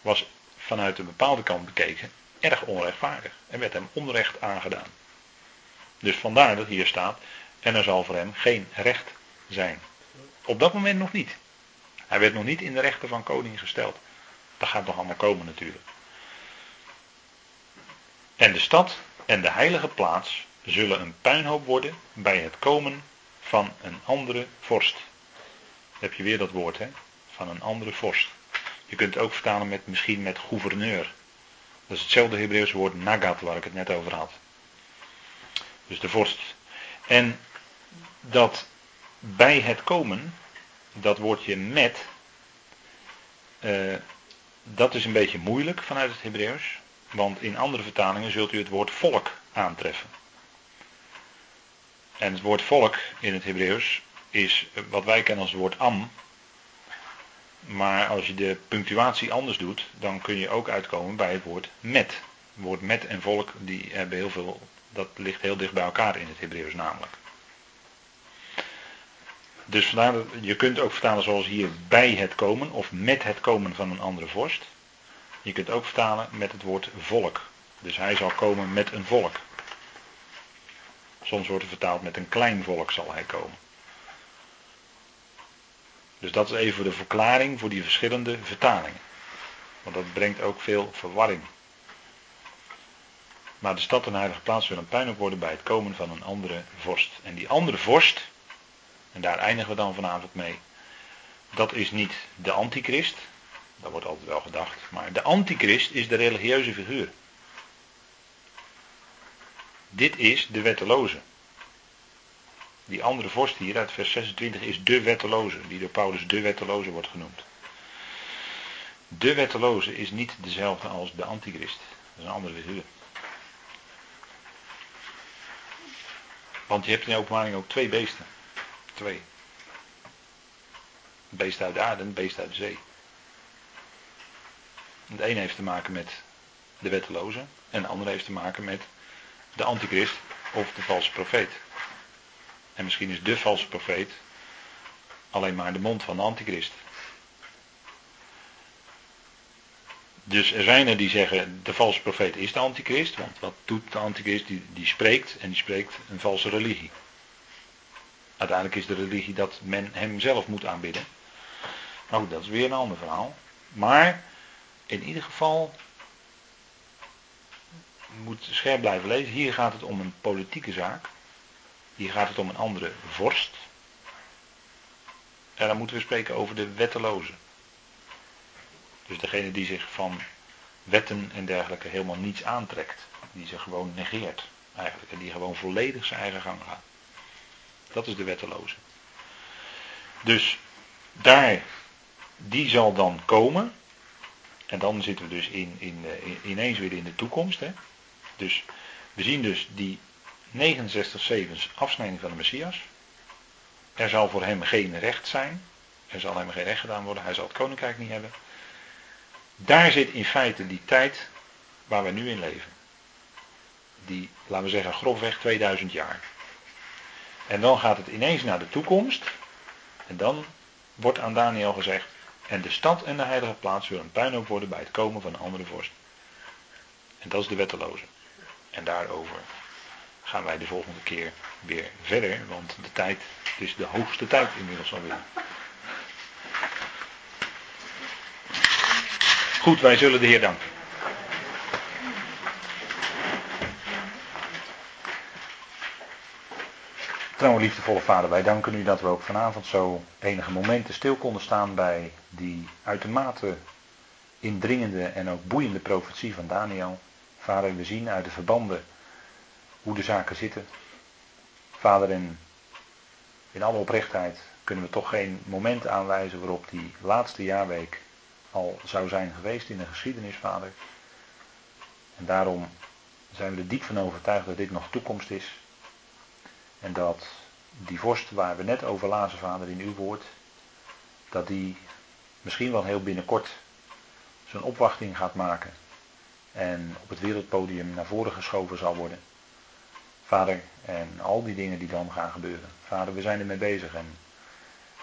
was vanuit een bepaalde kant bekeken erg onrechtvaardig. En werd hem onrecht aangedaan. Dus vandaar dat hier staat, en er zal voor hem geen recht zijn. Op dat moment nog niet. Hij werd nog niet in de rechten van koning gesteld. Dat gaat nog allemaal komen natuurlijk. En de stad en de heilige plaats zullen een puinhoop worden bij het komen van een andere vorst. Heb je weer dat woord, hè? Van een andere vorst. Je kunt het ook vertalen met misschien met gouverneur. Dat is hetzelfde Hebreeuwse woord nagat waar ik het net over had. Dus de vorst. En dat bij het komen, dat woordje met, uh, dat is een beetje moeilijk vanuit het Hebreeuws. Want in andere vertalingen zult u het woord volk aantreffen. En het woord volk in het Hebreeuws is wat wij kennen als het woord am. Maar als je de punctuatie anders doet, dan kun je ook uitkomen bij het woord met. Het woord met en volk, die hebben heel veel, dat ligt heel dicht bij elkaar in het Hebreeuws namelijk. Dus vandaar dat je kunt ook vertalen zoals hier bij het komen of met het komen van een andere vorst. Je kunt ook vertalen met het woord volk. Dus hij zal komen met een volk. Soms wordt er vertaald met een klein volk zal hij komen. Dus dat is even de verklaring voor die verschillende vertalingen. Want dat brengt ook veel verwarring. Maar de stad en heilige plaats zullen puinhoop worden bij het komen van een andere vorst. En die andere vorst, en daar eindigen we dan vanavond mee, dat is niet de antichrist, dat wordt altijd wel gedacht, maar de antichrist is de religieuze figuur. Dit is de wetteloze. Die andere vorst hier uit vers 26 is de wetteloze, die door Paulus de wetteloze wordt genoemd. De wetteloze is niet dezelfde als de antichrist. Dat is een andere figuur. Want je hebt in de openbaring ook twee beesten. Beest uit de aarde en beest uit de zee. Het een heeft te maken met de wetteloze en de andere heeft te maken met de antichrist of de valse profeet. En misschien is de valse profeet alleen maar de mond van de antichrist. Dus er zijn er die zeggen, de valse profeet is de antichrist, want wat doet de antichrist? Die, die spreekt en die spreekt een valse religie. Uiteindelijk is de religie dat men hem zelf moet aanbidden. Nou, dat is weer een ander verhaal. Maar in ieder geval moet scherp blijven lezen. Hier gaat het om een politieke zaak. Hier gaat het om een andere vorst. En dan moeten we spreken over de wetteloze. Dus degene die zich van wetten en dergelijke helemaal niets aantrekt. Die zich gewoon negeert eigenlijk. En die gewoon volledig zijn eigen gang gaat. Dat is de wetteloze. Dus daar, die zal dan komen. En dan zitten we dus in, in, eh, in, ineens weer in de toekomst. Hè? Dus we zien dus die 69 zevens afsnijding van de Messias. Er zal voor hem geen recht zijn. Er zal hem geen recht gedaan worden. Hij zal het koninkrijk niet hebben. Daar zit in feite die tijd waar we nu in leven. Die, laten we zeggen, grofweg 2000 jaar. En dan gaat het ineens naar de toekomst. En dan wordt aan Daniel gezegd. En de stad en de heilige plaats zullen een puinhoop worden bij het komen van een andere vorst. En dat is de wetteloze. En daarover gaan wij de volgende keer weer verder. Want de tijd, het is de hoogste tijd inmiddels alweer. Goed, wij zullen de Heer danken. Trouwe liefdevolle vader, wij danken u dat we ook vanavond zo enige momenten stil konden staan bij die uitermate indringende en ook boeiende profetie van Daniel. Vader, we zien uit de verbanden hoe de zaken zitten. Vader, in, in alle oprechtheid kunnen we toch geen moment aanwijzen waarop die laatste jaarweek al zou zijn geweest in de geschiedenis, vader. En daarom zijn we er diep van overtuigd dat dit nog toekomst is. En dat die vorst waar we net over lazen, vader, in uw woord, dat die misschien wel heel binnenkort zijn opwachting gaat maken. En op het wereldpodium naar voren geschoven zal worden. Vader, en al die dingen die dan gaan gebeuren. Vader, we zijn ermee bezig en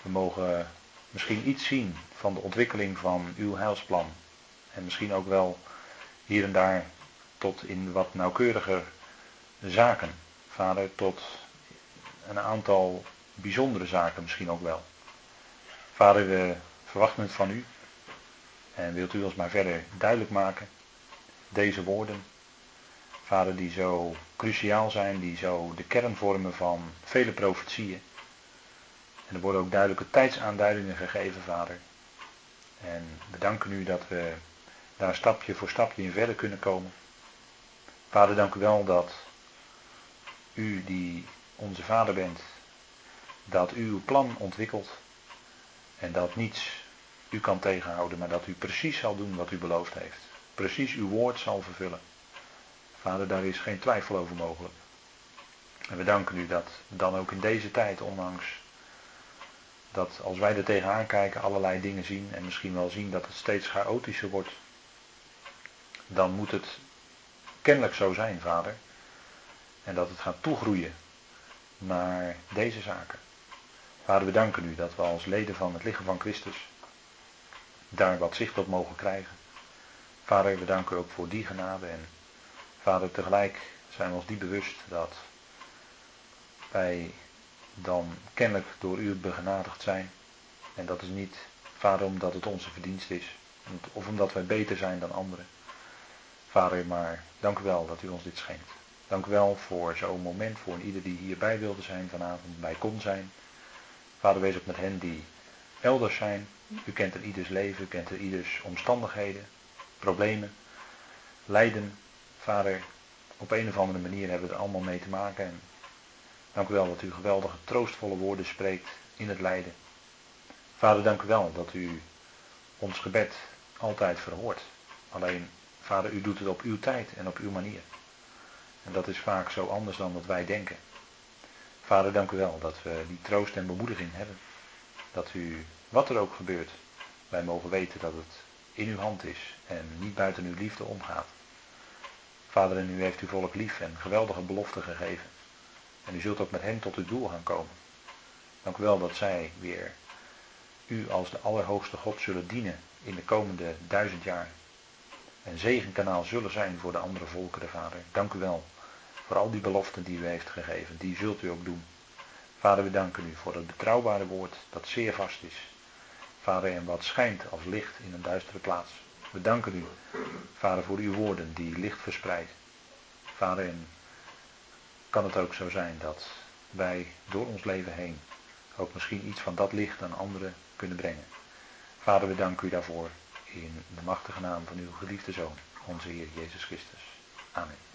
we mogen misschien iets zien van de ontwikkeling van uw heilsplan. En misschien ook wel hier en daar tot in wat nauwkeuriger zaken. Vader, tot een aantal bijzondere zaken misschien ook wel. Vader, we verwachten het van u. En wilt u ons maar verder duidelijk maken, deze woorden. Vader, die zo cruciaal zijn, die zo de kern vormen van vele profetieën. En er worden ook duidelijke tijdsaanduidingen gegeven, vader. En we danken u dat we daar stapje voor stapje in verder kunnen komen. Vader, dank u wel dat u die onze vader bent, dat u uw plan ontwikkelt en dat niets u kan tegenhouden, maar dat u precies zal doen wat u beloofd heeft. Precies uw woord zal vervullen. Vader, daar is geen twijfel over mogelijk. En we danken u dat dan ook in deze tijd, ondanks dat als wij er tegenaan kijken, allerlei dingen zien en misschien wel zien dat het steeds chaotischer wordt, dan moet het kennelijk zo zijn, vader. En dat het gaat toegroeien naar deze zaken. Vader, we danken u dat we als leden van het lichaam van Christus daar wat zicht op mogen krijgen. Vader, we danken u ook voor die genade. En vader, tegelijk zijn we ons diep bewust dat wij dan kennelijk door u begenadigd zijn. En dat is niet, vader, omdat het onze verdienst is. Of omdat wij beter zijn dan anderen. Vader, maar dank u wel dat u ons dit schenkt. Dank u wel voor zo'n moment, voor ieder die hierbij wilde zijn vanavond, bij kon zijn. Vader, wees ook met hen die elders zijn. U kent er ieders leven, u kent er ieders omstandigheden, problemen, lijden. Vader, op een of andere manier hebben we er allemaal mee te maken. En dank u wel dat u geweldige troostvolle woorden spreekt in het lijden. Vader, dank u wel dat u ons gebed altijd verhoort. Alleen, vader, u doet het op uw tijd en op uw manier. En dat is vaak zo anders dan wat wij denken. Vader, dank u wel dat we die troost en bemoediging hebben. Dat u, wat er ook gebeurt, wij mogen weten dat het in uw hand is en niet buiten uw liefde omgaat. Vader, en u heeft uw volk lief en geweldige beloften gegeven. En u zult ook met hen tot uw doel gaan komen. Dank u wel dat zij weer u als de Allerhoogste God zullen dienen in de komende duizend jaar. En zegenkanaal zullen zijn voor de andere volkeren, Vader. Dank u wel voor al die beloften die u heeft gegeven. Die zult u ook doen. Vader, we danken u voor het betrouwbare woord dat zeer vast is. Vader, en wat schijnt als licht in een duistere plaats. We danken u, Vader, voor uw woorden die licht verspreiden. Vader, en kan het ook zo zijn dat wij door ons leven heen ook misschien iets van dat licht aan anderen kunnen brengen. Vader, we danken u daarvoor in de machtige naam van uw geliefde Zoon, onze Heer Jezus Christus. Amen.